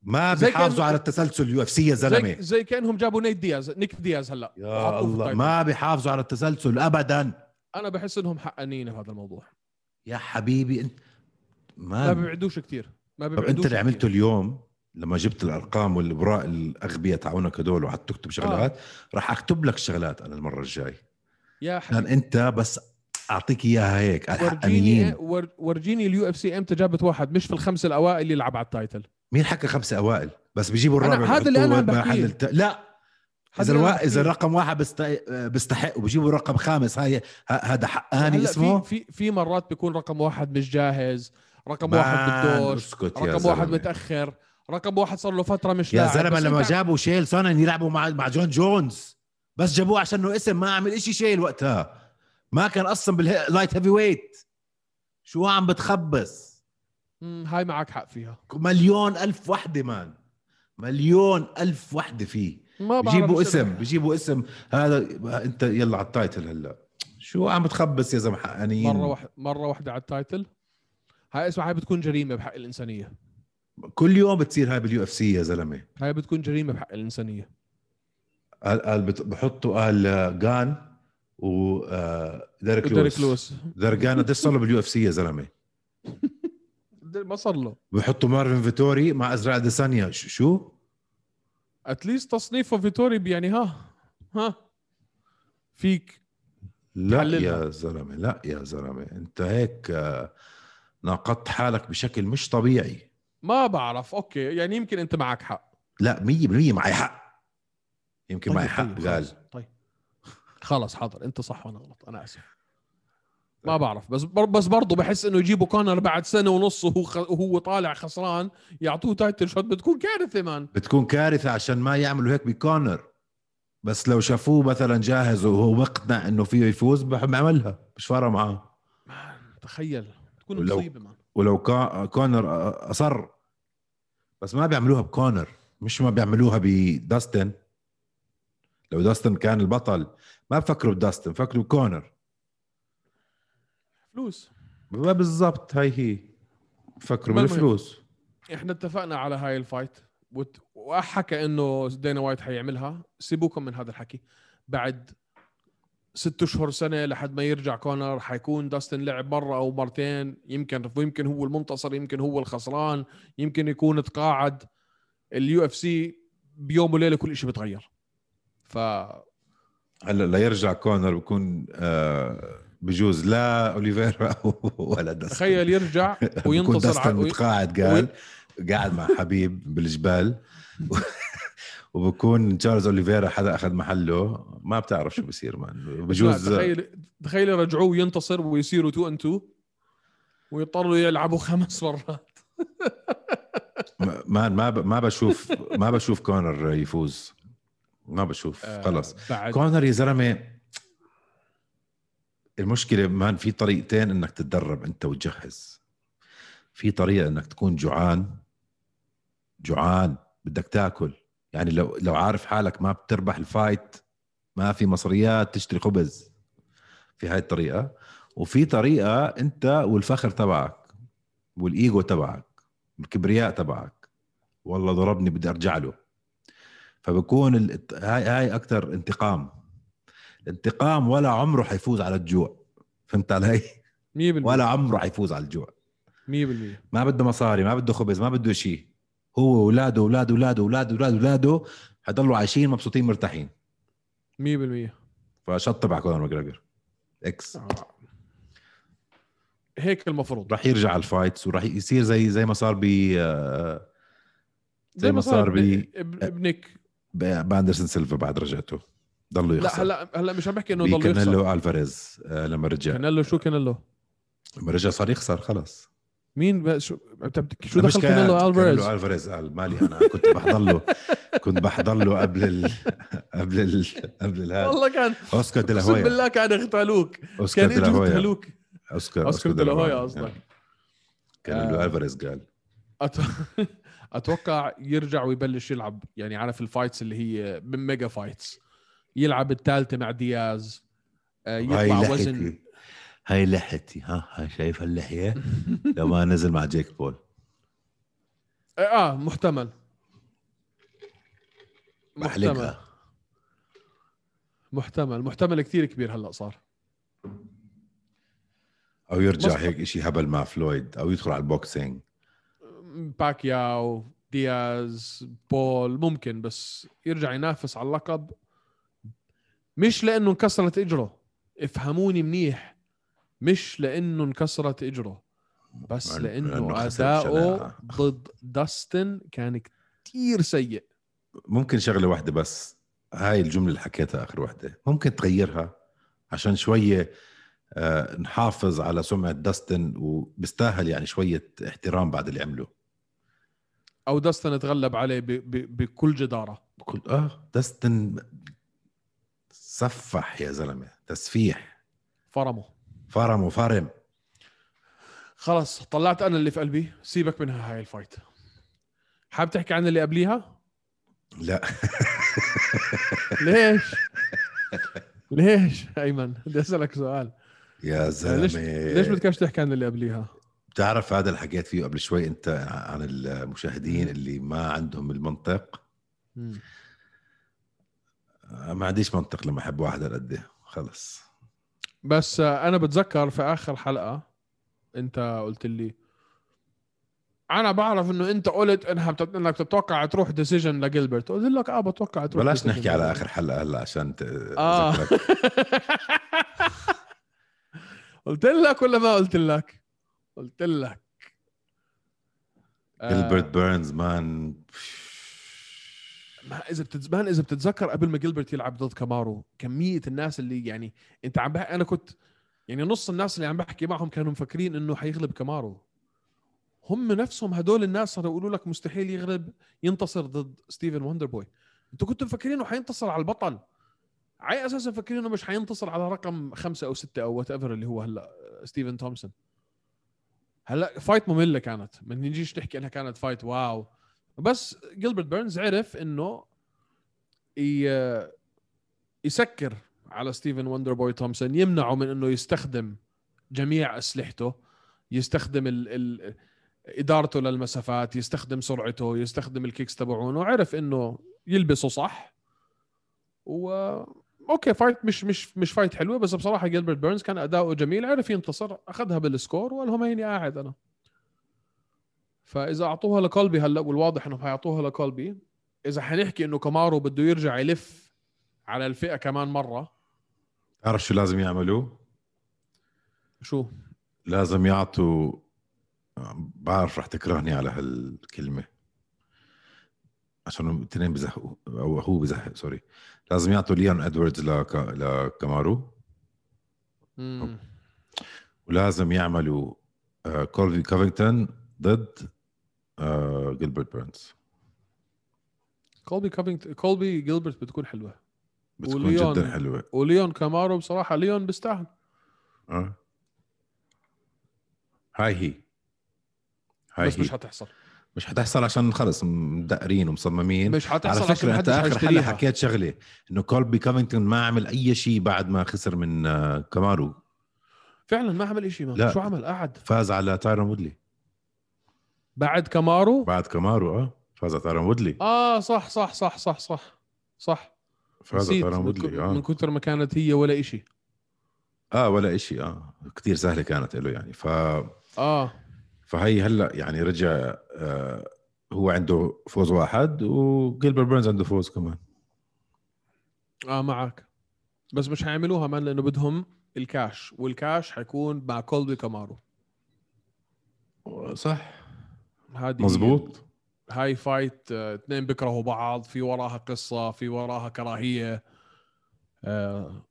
ما بيحافظوا كان- على التسلسل ال UFC يا زلمة. زي زي كأنهم جابوا نيت دياز نيك دياز هلأ يا الله. ما بيحافظوا على التسلسل ابدا. أنا بحس إنهم حقانين بهذا الموضوع. يا حبيبي أنت ما ما بيبعدوش كتير. ما بيبعدوش أنت اللي عملته. اليوم؟ لما جبت الأرقام والخبراء الأغبياء تاعونك هدول وقعدت تكتب شغلات راح أكتب لك شغلات أنا المرة الجاي. يا حبيبي. أنت بس أعطيك إياها هيك ورجيني ورجيني ال UFC إمتى جابت واحد مش في الخمسه الأوائل اللي يلعب على ال title. مين حكى خمسه أوائل؟ بس بيجيبوا الرابع هذا اللي بيحطوه بحكيه. الت... لا! إذا الوا... إذا. رقم واحد بيست... بيستحق وبيجيبوا رقم خامس هاي هذا حقاني اسمه في في في مرات بيكون رقم واحد مش جاهز رقم واحد بدوش يا رقم واحد. متأخر. رقم واحد صار له فترة مش يا زلمة لما أنت- جابوا شيل سونن يلعبوا مع مع جون جونز. بس جابوه عشان إنه اسم ما عمل إشي شيل وقتها. ما كان أصلا بال light heavyweight شو عم بتخبص؟ مم، هاي معك حق فيها. مليون ألف وحدة man. مليون ألف وحدة فيه. ما شو- اسم بيجيبوا اسم. هذا انت يلا على ال title هلا. شو عم بتخبص يا زلمة حقانيين مرة واحدة مرة واحدة على ال title هاي اسمع هاي بتكون جريمة بحق الإنسانية. كل يوم بتصير هاي بال UFC يا زلمة. هاي بتكون جريمة بحق الإنسانية. قال قال بحطوا قال آه، جان و آه، ديريك لويس. لويس. درجان قديش صار له بال UFC يا زلمة. ما صار له. بحطوا مارفن فيتوري مع إزرائيل أديسانيا. شو؟ at least تصنيفه فيتوري يعني ها ها. فيك. لا تحللها. يا زلمة لا يا زلمة. انت هيك آه، ناقضت حالك بشكل مش طبيعي. ما بعرف. okay يعني يمكن أنت معك حق. لا 100% معي حق. يمكن معي حق طيب خلص. طيب. خلص حاضر. أنت صح وأنا غلط. أنا آسف. ما بعرف. بس بس برضه بحس إنه يجيبوا كونر بعد سنة ونص وهو خ... وهو طالع خسران يعطوه title shot بتكون كارثة man. بتكون كارثة عشان ما يعملوا هيك بكونر. بس لو شافوه مثلا جاهز وهو مقتنع إنه فيه يفوز بحب يعملها مش فارقة معاه. تخيل. تكون ولو- مصيبة man. ولو كا- كونر أصر بس ما بيعملوها بكونر مش ما بيعملوها بداستن لو داستن كان البطل ما بفكروا بداستن بفكروا بكونر. فلوس. ما بالضبط هاي هي. بفكروا. بالفلوس. إحنا اتفقنا على هاي ال fight. وحكى إنه دانا وايت حيعملها. سيبوكم من هذا الحكي. بعد ست أشهر سنة لحد ما يرجع كونر حيكون داستن لعب مرة أو مرتين. يمكن يمكن هو المنتصر يمكن هو الخسران يمكن يكون تقاعد. ال UFC بيوم وليلة كل شيء بتغير. ف هلا ليرجع كونر بكون آه بجوز لا أوليفيرا ولا داستن. تخيل يرجع وينتصر داستن ع- وي- متقاعد قال قاعد مع حبيب بالجبال. وبكون تشارلز أوليفيرا حدا أخذ محله. ما بتعرف شو بصير man بجوز تخيل تخيل يرجعوه وينتصر ويصيروا 2 and 2 ويضطروا يلعبوا خمس مرات. ما ما ما بشوف ما بشوف كونر يفوز. ما بشوف خلص. آه، كونر يا زلمة المشكلة man في طريقتين إنك تتدرب أنت وتجهز. في طريقة إنك تكون جوعان. جوعان بدك تاكل. يعني لو لو عارف حالك ما بتربح ال fight ما في مصريات تشتري خبز في هاي الطريقة. وفي طريقة أنت والفخر تبعك والإيجو تبعك والكبرياء تبعك. والله ضربني بدي أرجع له. فبكون ال... هاي هاي أكثر انتقام. الانتقام ولا عمره حيفوز على الجوع. فهمت علي؟ 100% ولا عمره حيفوز على الجوع. 100% ما بده مصاري ما بده خبز ما بده شيء هو وأولاده أولاد اولاده أولاد أولاد اولاده حيضلوا عايشين مبسوطين مرتاحين. 100% فشطب على كونر ماجريجر X آه. هيك المفروض. راح يرجع ال fights وراح يصير زي زي ما صار ب آه، زي ما صار ب- بنيك. ب- باندرسون سيلفا بعد رجعته. ضلوا لا يخسر هلا هلا مش عم بحكي إنه ضل يخسر كانيلو ألفاريز آه، لما رجع. كانيلو شو كانيلو؟ لما رجع صار يخسر خلص. مين بقى؟ شو شو دخل كان- كانيلو ألفاريز؟ كانيلو ألفاريز قال مالي أنا؟ كنت بحضر له كنت بحضر له قبل ال... قبل ال... قبل الهذا والله كان أوسكار دي لا اقسم بالله كان اغتالوك أوسكار كان دي لا اجوا هويا. اغتالوك أوسكار أوسكار دي لا هويا قصدك. كانيلو آه. ألفاريز قال. أتوقع يرجع ويبلش يلعب يعني عارف الفايتس اللي هي ميجا فايتس. يلعب الثالثه مع دياز. آه، يطلع وزن. هاي لحيتي ها هاي شايف اللحية؟ لو ما نزل مع جيك بول. آه محتمل. محتمل. محتمل. محتمل كثير كبير هلأ صار. أو يرجع مصلحة. هيك شيء هبل مع فلويد أو يدخل على ال boxing. باكياو دياز بول ممكن بس يرجع ينافس على اللقب. مش لأنه انكسرت إجره. افهموني منيح. مش لأنه انكسرت إجره بس لأنه أداؤه. ضد داستن كان كتير سيء. ممكن شغلة واحدة بس هاي الجملة اللي حكيتها آخر واحدة. ممكن تغيرها عشان شوية آه نحافظ على سمعة داستن وبيستاهل يعني شوية احترام بعد اللي عمله. أو داستن تغلب عليه ب- ب- بكل جدارة. بكل آه داستن سفح يا زلمة تسفيح. فرمه. فرم وفرم خلص طلعت أنا اللي في قلبي. سيبك منها هاي الفايت. حاب تحكي عن اللي قبليها؟ لا. ليش؟ ليش؟ أيمن بدي أسألك سؤال. يا ليش زلمة. ليش بدكش تحكي عن اللي قبليها؟ بتعرف هذا اللي حكيت فيه قبل شوي أنت عن المشاهدين اللي ما عندهم المنطق؟ ما عنديش منطق لما أحب واحد قد خلص. بس آه، أنا بتذكر في آخر حلقة أنت قلت لي أنا بعرف إنه أنت قلت إنها بتت... إنك بتتوقع تروح decision لجيلبرت. قلت لك آه بتوقع تروح بلاش نحكي على. آخر حلقة هلا عشان ت... أذكرك. قلت لك ولا ما قلت لك؟ قلت لك. آه، جيلبرت بيرنز man ما إذا بتتزمان إذا بتتذكر قبل ما جيلبرت يلعب ضد كامارو كمية الناس اللي يعني أنت عم بحكي أنا كنت يعني نص الناس اللي عم بحكي معهم كانوا مفكرين إنه حيغلب كامارو. هم نفسهم هدول الناس صاروا يقولوا لك مستحيل يغلب ينتصر ضد ستيفن وندر بوي أنتوا كنتوا مفكرين إنه حينتصر على البطل. على أساس مفكرين إنه مش حينتصر على رقم خمسة أو ستة أو whatever اللي هو هلأ ستيفن تومسون؟ هلأ fight مملة كانت. ما نجيش نحكي إنها كانت fight واو. بس جيلبرت بيرنز عرف إنه يسكر على ستيفن وندر بوي تومسون يمنعه من إنه يستخدم جميع أسلحته يستخدم ال ال إدارته للمسافات يستخدم سرعته يستخدم ال kicks تبعونه وعرف إنه يلبسه صح. و okay fight مش مش مش fight حلوة بس بصراحة جيلبرت بيرنز كان أداؤه جميل عرف ينتصر أخذها بال score وقال لهم هيني قاعد أنا. فإذا أعطوها لكولبي هلأ والواضح إنهم حيعطوها لكولبي إذا حنحكي إنه كامارو بده يرجع يلف على الفئة كمان مرة. تعرف شو لازم يعملوا؟ شو؟ لازم يعطوا بعرف رح تكرهني على هالكلمة. عشان الاثنين بزهقوا أو هو بزهق sorry. لازم يعطوا ليون إدواردز لك... لكامارو مم. ولازم يعملوا آه، كولبي كوفينغتون ضد جيلبرت بيرنز كولبي كوفينغتون كولبي جيلبرت بتكون حلوة. بتكون وليون. جدا حلوة. وليون كامارو بصراحة ليون بيستاهل. آه. هاي هي. هاي بس هي. مش حتحصل. مش حتحصل عشان خلص مدقرين ومصممين. مش حتحصل على فكرة أنت آخر حلقة. حكيت شغلة إنه كولبي كوفينغتون ما عمل أي شيء بعد ما خسر من آه، كامارو. فعلا ما عمل شيء لا. شو عمل؟ قعد فاز على تايرون وودلي. بعد كامارو بعد كامارو آه. فاز على تايرون وودلي. آه صح صح صح صح صح صح. فاز على نسيت تايرون من, ك... وودلي من آه. كثر ما كانت هي ولا إشي. آه ولا شيء آه. كثير سهلة كانت له يعني. ف آه. فهي هلأ يعني رجع آه هو عنده فوز واحد وجيلبرت بيرنز عنده فوز كمان. آه معك. بس مش حيعملوها man لأنه بدهم ال cash وال cash حيكون مع كولبي كامارو صح. هذه مزبوط. هاي fight آه، اثنين بيكرهوا بعض في وراها قصة في وراها كراهية آه،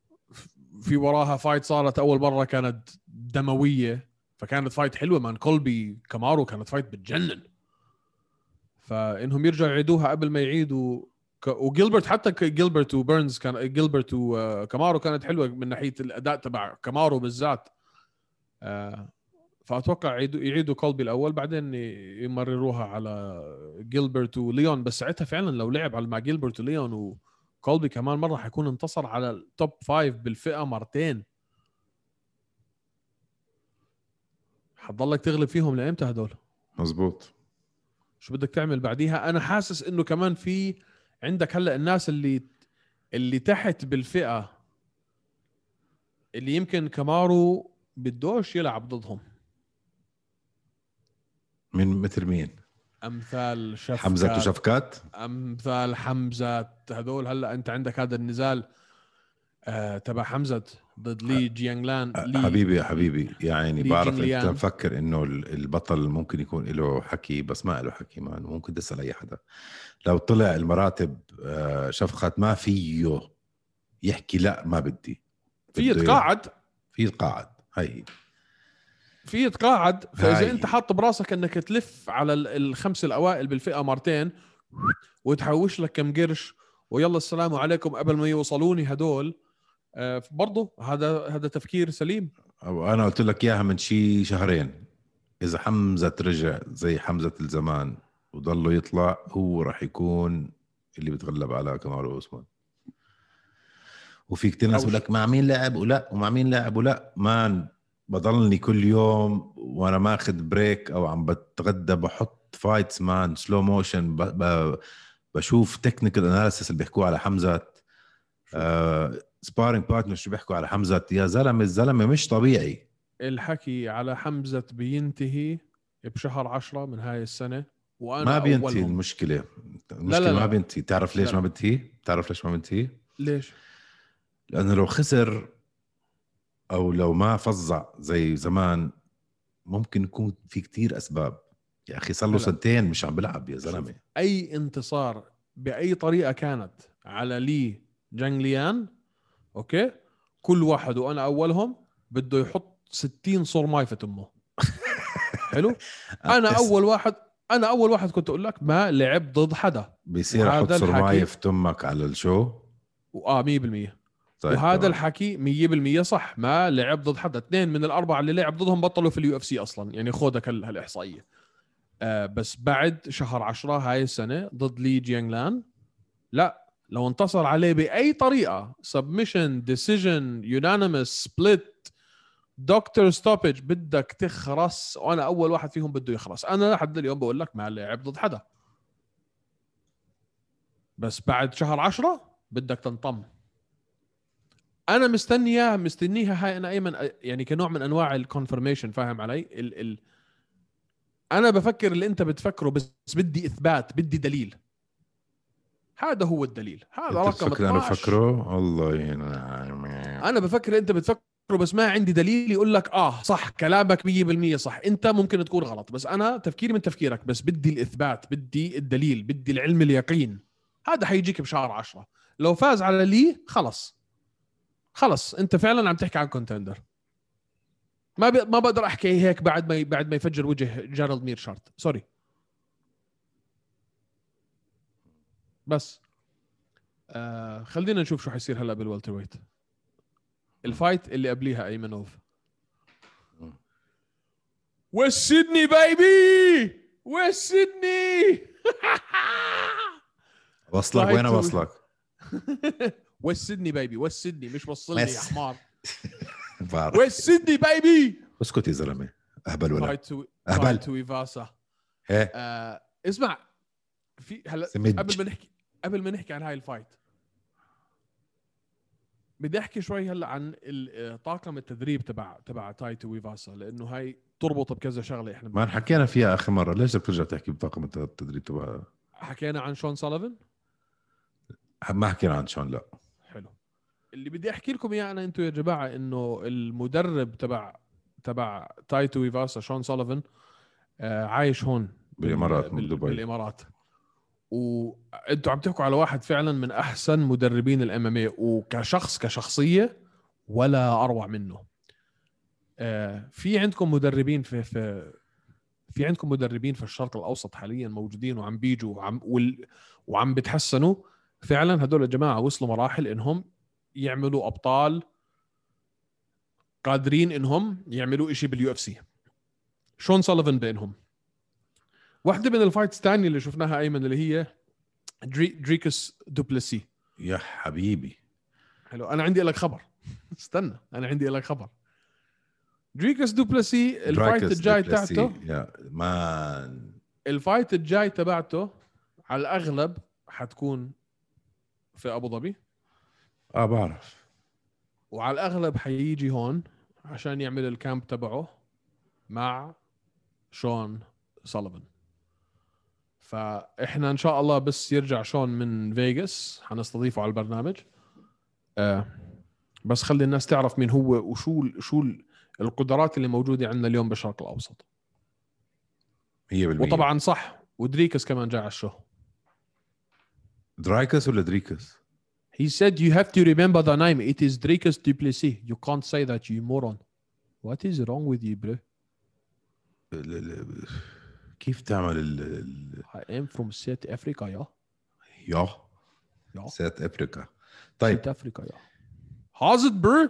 في وراها fight صارت أول مرة كانت دموية فكانت fight حلوة. man كولبي كامارو كانت fight بتجنن. فإنهم يرجعوا يعيدوها قبل ما يعيدوا. وجيلبرت حتى جيلبرت وبيرنز كان جيلبرت وكامارو كانت حلوة من ناحية الأداء تبع كامارو بالذات. آه، فأتوقع يعيدوا يعيدوا كولبي الأول بعدين يمرروها على جيلبرت وليون. بس ساعتها فعلا لو لعب على مع جيلبرت وليون وكولبي كمان مرة حيكون انتصر على ال top five بالفئة مرتين. حتضلك تغلب فيهم لإمتى هدول؟ مزبوط شو بدك تعمل بعديها؟ أنا حاسس إنه كمان في عندك هلأ الناس اللي اللي تحت بالفئة اللي يمكن كمارو بدوش يلعب ضدهم. من مثل مين؟ أمثال شفكات. حمزة وشفكات؟ أمثال حمزة. هذول هلا أنت عندك هذا النزال آه تبع حمزة ضد لي جيانغ لأن لي حبيبي يا حبيبي يعني بعرف أنت. مفكر إنه ال- البطل ممكن يكون له حكي بس ما له حكي مان ممكن تسأل أي حدا. لو طلع المراتب آه، شفقات ما فيه يحكي لا ما بدي. في يتقاعد في القاعد هي في يتقاعد فإذا. أنت حاط براسك إنك تلف على ال- الخمس الأوائل بالفئة مرتين وتحوش لك كم قرش ويلا السلام عليكم قبل ما يوصلوني هدول. آه برضه هذا هذا تفكير سليم. أنا قلت لك إياها من شي شهرين. إذا حمزة رجع زي حمزة الزمان وضله يطلع هو راح يكون اللي بتغلب على كمال عثمان. وفي كتير ناس بقول لك مع مين لعب ولا ومع مين لعب ولا. man بضلني كل يوم وأنا ماخذ break أو عم بتغدى بحط fights man slow motion. بشوف technical analysis اللي بيحكوه على حمزة آه sparring partner شو بيحكوا على حمزة يا زلمة الزلمة مش طبيعي الحكي على حمزة بينتهي بشهر عشرة من هاي السنة وأنا ما بينتهي أولهم. المشكلة المشكلة لا، ما لا. بينتهي تعرف ليش لا. ما بينتهي تعرف ليش ما بينتهي ليش؟ لأنه لو خسر أو لو ما فظع زي زمان ممكن يكون في كتير أسباب. يا أخي صار له. سنتين مش عم بلعب يا زلمة. أي انتصار بأي طريقة كانت على لي جانجليان أوكي؟ كل واحد وأنا أولهم بده يحط 60 صور ماي في تمه حلو؟ أنا أس- أول واحد أنا أول واحد كنت أقول لك ما لعب ضد حدا. بيصير أحط سرمايه الحكي- في تمك على الشو؟ واه 100% طيب وهذا تمام. الحكي 100% صح. ما لعب ضد حدا اثنين من الأربعة اللي لعب ضدهم بطلوا في اليو إف سي أصلا يعني خودك هال- هالاحصائيه آه بس بعد شهر عشرة هاي السنة ضد لي جينغليانغ لا لو انتصر عليه بأي طريقة submission decision unanimous split doctor stoppage بدك تخرس. وأنا أول واحد فيهم بده يخرس. أنا لحد اليوم بقول لك ما لعب ضد حدا. بس بعد شهر عشرة بدك تنطم. أنا مستنيها مستنيها هاي أنا أيمن يعني كنوع من أنواع الكونفرميشن فاهم علي؟ ال ال أنا بفكر اللي أنت بتفكره بس بدي إثبات بدي دليل. هذا هو الدليل. هذا رقم بتفكر أنا 12 بفكره؟ الله ينعم. أنا بفكر أنت بتفكره بس ما عندي دليل يقول لك آه صح كلامك 100% صح. أنت ممكن تكون غلط بس أنا تفكيري من تفكيرك بس بدي الإثبات بدي الدليل بدي العلم اليقين. هذا حيجيك بشهر عشرة. لو فاز على لي خلص. خلص انت فعلا عم تحكي عن contender ما ب... ما بقدر احكي هيك بعد ما. بعد ما يفجر وجه جيرالد مير شارت. sorry بس. آه خلينا نشوف شو حيصير هلا بال welterweight. ال fight اللي قبليها أيمنوف. والسيدني بايبي والسيدني وصلك؟ طلعت وين وصلك؟ والسيدني بايبي والسيدني مش وصل لي يا. حمار. بعرف. والسيدني بايبي اسكت يا زلمة. أهبل ولا؟ فايت تو ايفاسا آه اسمع في هلا. قبل ما نحكي قبل ما نحكي عن هاي الفايت بدي أحكي شوي هلا عن آه، طاقم التدريب تبع تبع تايتو ويفاسا لأنه هاي تربط بكذا شغلة إحنا ما حكينا فيها آخر مرة. ليش بدك ترجع تحكي بطاقم التدريب تبع حكينا عن شون سوليفان؟ ما حكينا عن شون لا. اللي بدي أحكي لكم إياه أنا أنتم يا جماعة إنه المدرب تبع تبع تاي تويفاسا شون سوليفان آه عايش هون بال- بالإمارات، من دبي. بالإمارات. وانتوا عم تحكوا على واحد فعلا من أحسن مدربين ال MMA وكشخص كشخصية ولا أروع منه. آه في عندكم مدربين في في في عندكم مدربين في الشرق الأوسط حاليا موجودين وعم بيجوا وعم وال وعم بتحسنوا؟ فعلا هدول الجماعه وصلوا مراحل إنهم يعملوا أبطال قادرين إنهم يعملوا إشي بال UFC. شون سوليفان بينهم؟ واحدة من ال fights الثانية اللي شفناها أيمن اللي هي دري دريكس دو بليسي يا حبيبي. حلو أنا عندي لك خبر. استنى أنا عندي لك خبر. دريكس دو بليسي ال fight الجاي. تاعته يا man. ال fight الجاي تبعته على الأغلب حتكون في أبو ظبي. آه بعرف. وعلى الأغلب حيجي هون عشان يعمل ال camp تبعه مع شون سوليفان فإحنا إن شاء الله بس يرجع شون من فيغاس حنستضيفه على البرنامج. آه بس خلي الناس تعرف مين هو وشو شو ال- القدرات اللي موجودة عندنا اليوم بالشرق الأوسط. 100% وطبعا صح ودريكس كمان جاي على ال show. درايكس ولا دريكس؟ He said you have to remember the name. It is Dricus du Plessis. You can't say that, you moron. What is wrong with you, bro? كيف تعمل ال I am from South Africa, yeah. يا Yeah. South Africa طيب South Africa, yeah. How's it, bro?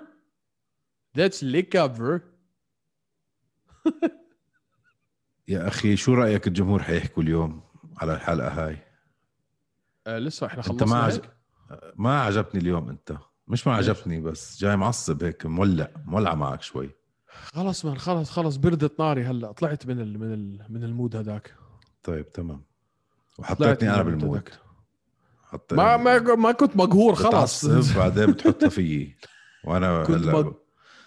That's lekker, bro. يا أخي شو رايك الجمهور حيحكوا اليوم على الحلقة هاي آه لسه إحنا انت ما خلصنا؟ ما عجبني اليوم انت. مش ما ليش؟ عجبني بس جاي معصب هيك مولع مولع معك شوي. خلص من خلص خلص بردت ناري هلا. طلعت من ال من ال من ال mood هذاك طيب تمام. وحطيتني أنا ال mood بال mood. هداك. حط ما ما ما كنت مقهور خلص. بعدين بتحطها فيي. وأنا كنت هلا مق-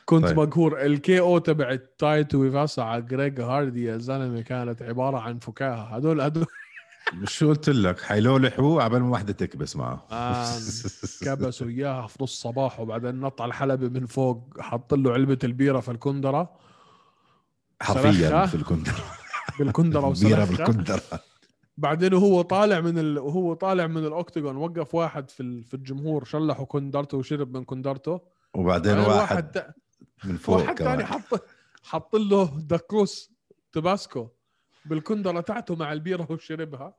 كنت طيب. مقهور. ال KO تبعت تاي تويفاسا على جريج هاردي يا زلمة كانت عبارة عن فكاهة. هدول هدول مش شو قلت لك؟ حيلولحوا عبال ما وحده تكبس معه. آه، كبسوا إياها في نص صباح وبعدين نط على الحلبة من فوق حط له علبة البيرة في الكندرة. حرفيا. في الكندرة. بالكندرة بيرة وسلخها بالكندرة. بعدين وهو طالع من ال... وهو طالع من ال octagon وقف واحد في. في الجمهور شلحوا كندرته وشرب من كندرته. وبعدين بعدين واحد تا- من فوق واحد ثاني حط حط له دكروس تباسكو. بالكندره تاعته مع البيرة وشربها.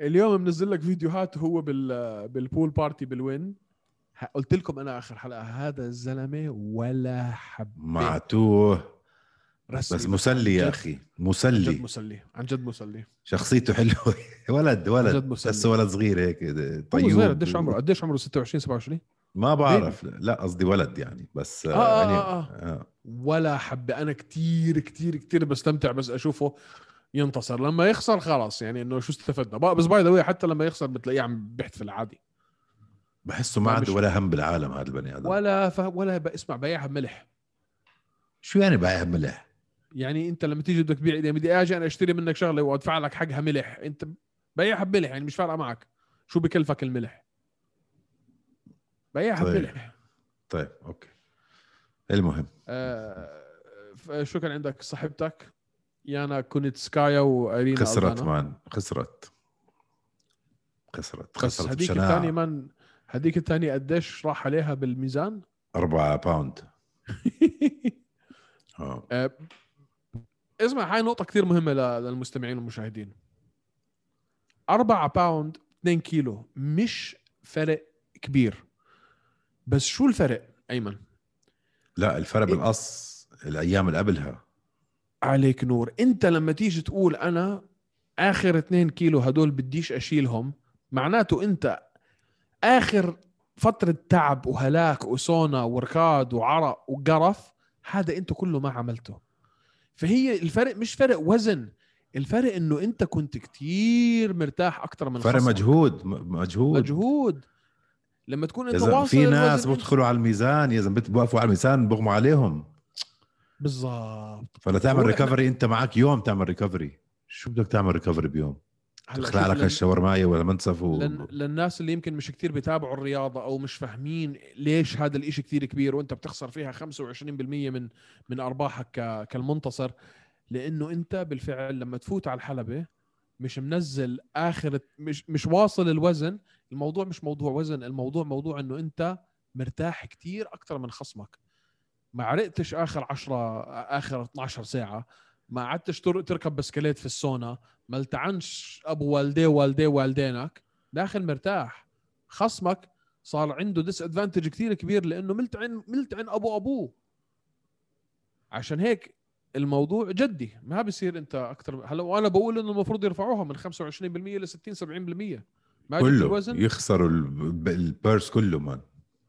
اليوم منزل لك فيديوهات هو بال بال pool party بال Wynn. قلت لكم أنا آخر حلقة هذا الزلمة ولا حبه معتوه. رسمي. بس مسلي يا أخي عن جد مسلي مسلي عن جد مسلي. شخصيته حلوة. ولد ولد. مسلي. بس ولد صغير هيك طيب صغير قديش عمره؟ قديش عمره؟ 26 27 ما بعرف. لا قصدي ولد يعني بس آه، آه، يعني آه، آه. ولا حبة. أنا كتير كتير كتير بستمتع بس أشوفه ينتصر. لما يخسر خلاص يعني إنه شو استفدنا. بس باي ذا حتى لما يخسر بتلاقيه عم بيحتفل العادي بحسه ما عنده ولا هم بالعالم هذا البني آدم. ولا ف... ولا بسمع بيعها بملح شو يعني بايع ملح؟ يعني أنت لما تيجي بدك تبيع يعني بدي آجي أنا أشتري منك شغلة وأدفع لك حقها ملح أنت بيعها بملح يعني مش فارقة معك. شو بكلفك الملح؟ بيعها طيب. بملح طيب أوكي المهم آه شو كان عندك صاحبتك يانا كونيتسكايا وايرين خسرت. man خسرت خسرت خسرت هذيك. الثانية من هذيك الثانية قديش راح عليها بالميزان؟ أربعة pound آه، اسمع هاي نقطة كثير مهمة للمستمعين والمشاهدين. أربعة pound 2 كيلو مش فرق كبير. بس شو الفرق أيمن؟ لا الفرق إيه. بالقص الأيام اللي قبلها عليك نور، أنت لما تيجي تقول أنا آخر 2 كيلو هدول بديش أشيلهم معناته أنت آخر فترة تعب وهلاك وسونا وركاد وعرق وقرف هذا أنت كله ما عملته. فهي الفرق مش فرق وزن الفرق إنه أنت كنت كتير مرتاح أكتر من فرق خصمك. مجهود مجهود مجهود لما تكون انت واصل في ناس أنت- بدخلوا على الميزان يا زلمة بوقفوا على الميزان بغموا عليهم. بالضبط فلتعمل هو إحنا- recovery انت معك يوم تعمل recovery شو بدك تعمل recovery بيوم؟ تخلع لك لن... الشاورمايه ولا منسف و... لن... للناس اللي يمكن مش كتير بيتابعوا الرياضة أو مش فاهمين ليش هذا الإشي كتير كبير وأنت بتخسر فيها 25% من من أرباحك ك... كالمنتصر لأنه أنت بالفعل لما تفوت على الحلبة مش منزل آخر مش مش واصل الوزن. الموضوع مش موضوع وزن الموضوع موضوع إنه أنت مرتاح كتير أكثر من خصمك. ما عرقتش آخر 10 آخر 12 ساعة. ما قعدتش تر- تركب بسكليت في السونا. ما التعنش أبو والديه والديه والدينك داخل مرتاح. خصمك صار عنده disadvantage كثير كبير لأنه ملتعن ملتعن أبو أبوه. عشان هيك الموضوع جدي ما بصير انت أكثر هلا وأنا بقول إنه المفروض يرفعوها من 25% ل 60 70% ما كله الوزن؟ يخسروا ال- ال purse كله man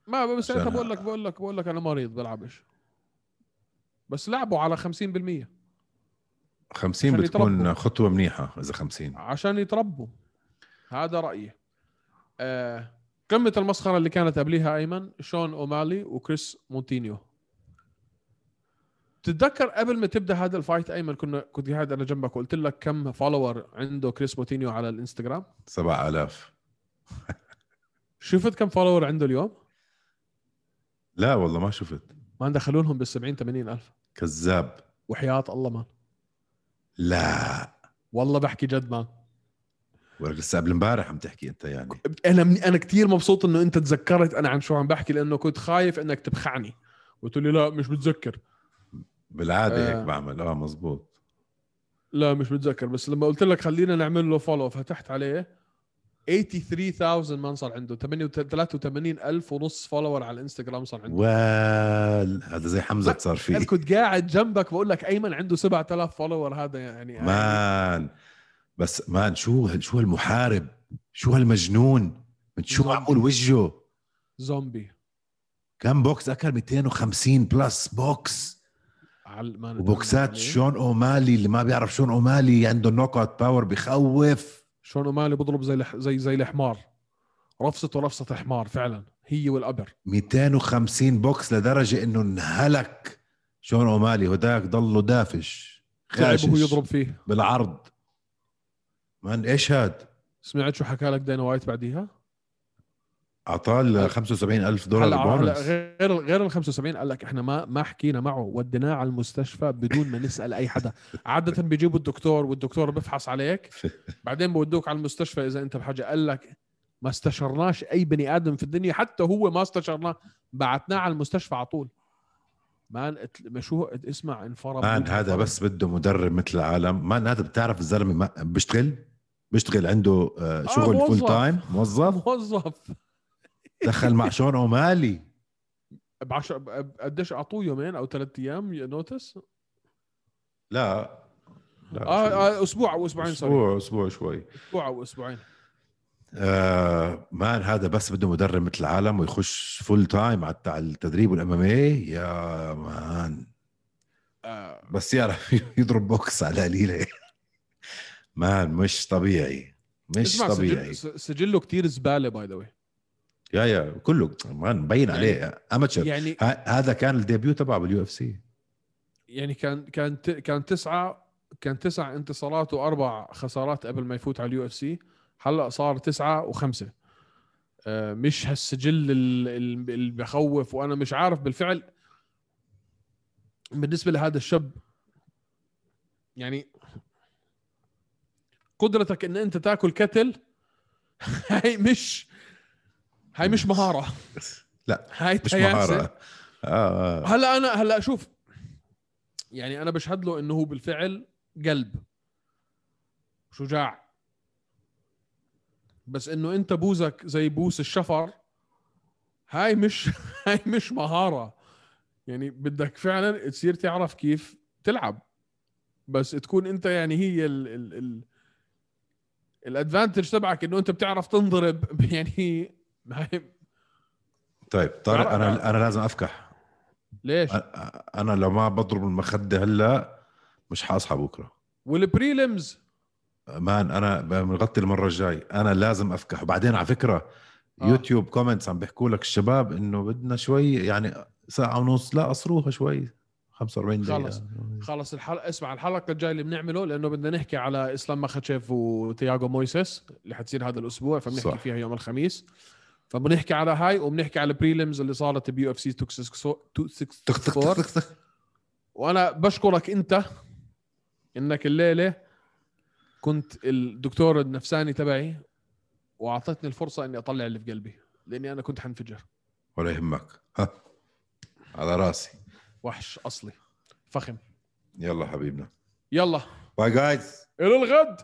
ما بس عشان- بقول لك بقول لك بقول لك أنا مريض بلعبش. بس لعبوا على 50% 50 عشان بتكون يتربوا. خطوة منيحة إذا 50 عشان يتربوا. هذا رأيي. آه قمة المسخرة اللي كانت قبليها أيمن شون أومالي وكريس مونتينيو. تتذكر قبل ما تبدأ هذا ال fight أيمن كنا كنت قاعد أنا جنبك وقلت لك كم follower عنده كريس مونتينيو على الإنستغرام؟ 7000 شفت كم follower عنده اليوم؟ لا والله ما شفت. ما دخلونهم بال 70 80 ألف. كذاب. وحياة الله man. لا. والله بحكي جد man. ولك لسه قبل امبارح عم تحكي أنت يعني. أنا من أنا كثير مبسوط إنه أنت تذكرت أنا عن شو عم بحكي لأنه كنت خايف إنك تبخعني. قلت لي لا مش بتذكر بالعادة آه. هيك بعمل. آه مزبوط. لا مش بتذكر بس لما قلت لك خلينا نعمل له follow فتحت عليه. 83000 man صار عنده. 83 ألف ونص follower على الانستغرام صار عنده. وال هذا زي حمزة صار فيه. كنت قاعد جنبك بقول لك أيمن عنده 7000 follower هذا يعني man. بس man شو شو هالمحارب؟ شو هالمجنون؟ من شو. معقول وجهه؟ زومبي. كم بوكس؟ أكل 250 plus بوكس. على ما وبوكسات شون أومالي اللي ما بيعرف شون أومالي عنده knockout power بخوف. شون أومالي بضرب زي الح... زي زي الحمار. رفصته رفصة حمار فعلا. هي وال upper. 250 بوكس لدرجة إنه انهلك شون أومالي. هداك ضله دافش. وهو خاشش. يضرب فيه. بالعرض. man إيش هاد؟ سمعت شو حكى لك دينا وايت بعديها؟ أعطاه ال 75 ألف دولار هلا غير غير ال 75 قال لك إحنا ما ما حكينا معه وديناه على المستشفى بدون ما نسأل أي حدا. عادة بيجيبوا الدكتور والدكتور بفحص عليك بعدين بودوك على المستشفى إذا أنت بحاجة. قال لك ما استشرناش أي بني آدم في الدنيا حتى هو ما استشرناه بعتناه على المستشفى على طول. man شو اسمع انفرم man هذا بس بده مدرب مثل العالم. man هذا بتعرف الزلمة بيشتغل؟ بيشتغل عنده آه، شغل موظف. full time موظف؟ موظف. دخل مع شون أومالي. بعشر ب- قديش أعطوه يومين أو ثلاث أيام notice؟ لا. لا آه, آه أسبوع أو أسبوعين sorry أسبوع أسبوع شوي. أسبوع أو أسبوعين. آه man هذا بس بده مدرب مثل العالم ويخش full time على التدريب وال MMA يا man. آه. بس يعرف يضرب بوكس على قليلة. man مش طبيعي. مش طبيعي. سجل سجله كتير زبالة by the way yeah yeah كله man مبين يعني- عليه amateur يعني هذا كان ال debut تبعه بال UFC يعني كان كان ت- كان تسعة كان تسع انتصارات وأربع خسارات قبل ما يفوت على ال UFC هلأ صار تسعة وخمسة. آه، مش هالسجل ال- ال- اللي بخوف وأنا مش عارف بالفعل بالنسبة لهذا الشاب يعني قدرتك إن أنت تاكل كتل هاي مش هاي مش مهارة. لا هاي مش. مهارة. آه. هلا أنا هلا شوف يعني أنا بشهد له إنه هو بالفعل قلب شجاع. بس إنه أنت بوزك زي بوس الشفر هاي مش هاي مش مهارة. يعني بدك فعلا تصير تعرف كيف تلعب. بس تكون أنت يعني هي ال ال ال الأدفانتج تبعك إنه أنت بتعرف تنضرب. يعني هاي طيب طارق بعرف- أنا أنا لازم أفكح. ليش؟ أنا لو ما بضرب المخدة هلا مش حأصحى بكرة. والبريلمز؟ مان أنا بنغطي المرة الجاي. أنا لازم أفكح. وبعدين على فكرة آه. YouTube comments عم بيحكوا لك الشباب إنه بدنا شوي يعني ساعة ونص لا قصروها شوي. 45 دقيقة. خلص. خلص الحلقة اسمع الحلقة الجاية اللي بنعمله لأنه بدنا نحكي على إسلام مخاتشيف وتياغو مويسيس اللي حتصير هذا الأسبوع فبنحكي صح. فيها يوم الخميس. فبنحكي على هاي وبنحكي على prelims اللي صارت ب UFC تخ تخ 264 تخ تخ وأنا بشكرك أنت إنك الليلة كنت الدكتور النفساني تبعي وأعطتني الفرصة إني أطلع اللي في قلبي لأني أنا كنت حنفجر. ولا يهمك. ها. على راسي. وحش أصلي. فخم. يلا حبيبنا. يلا. باي جايز إلى الغد.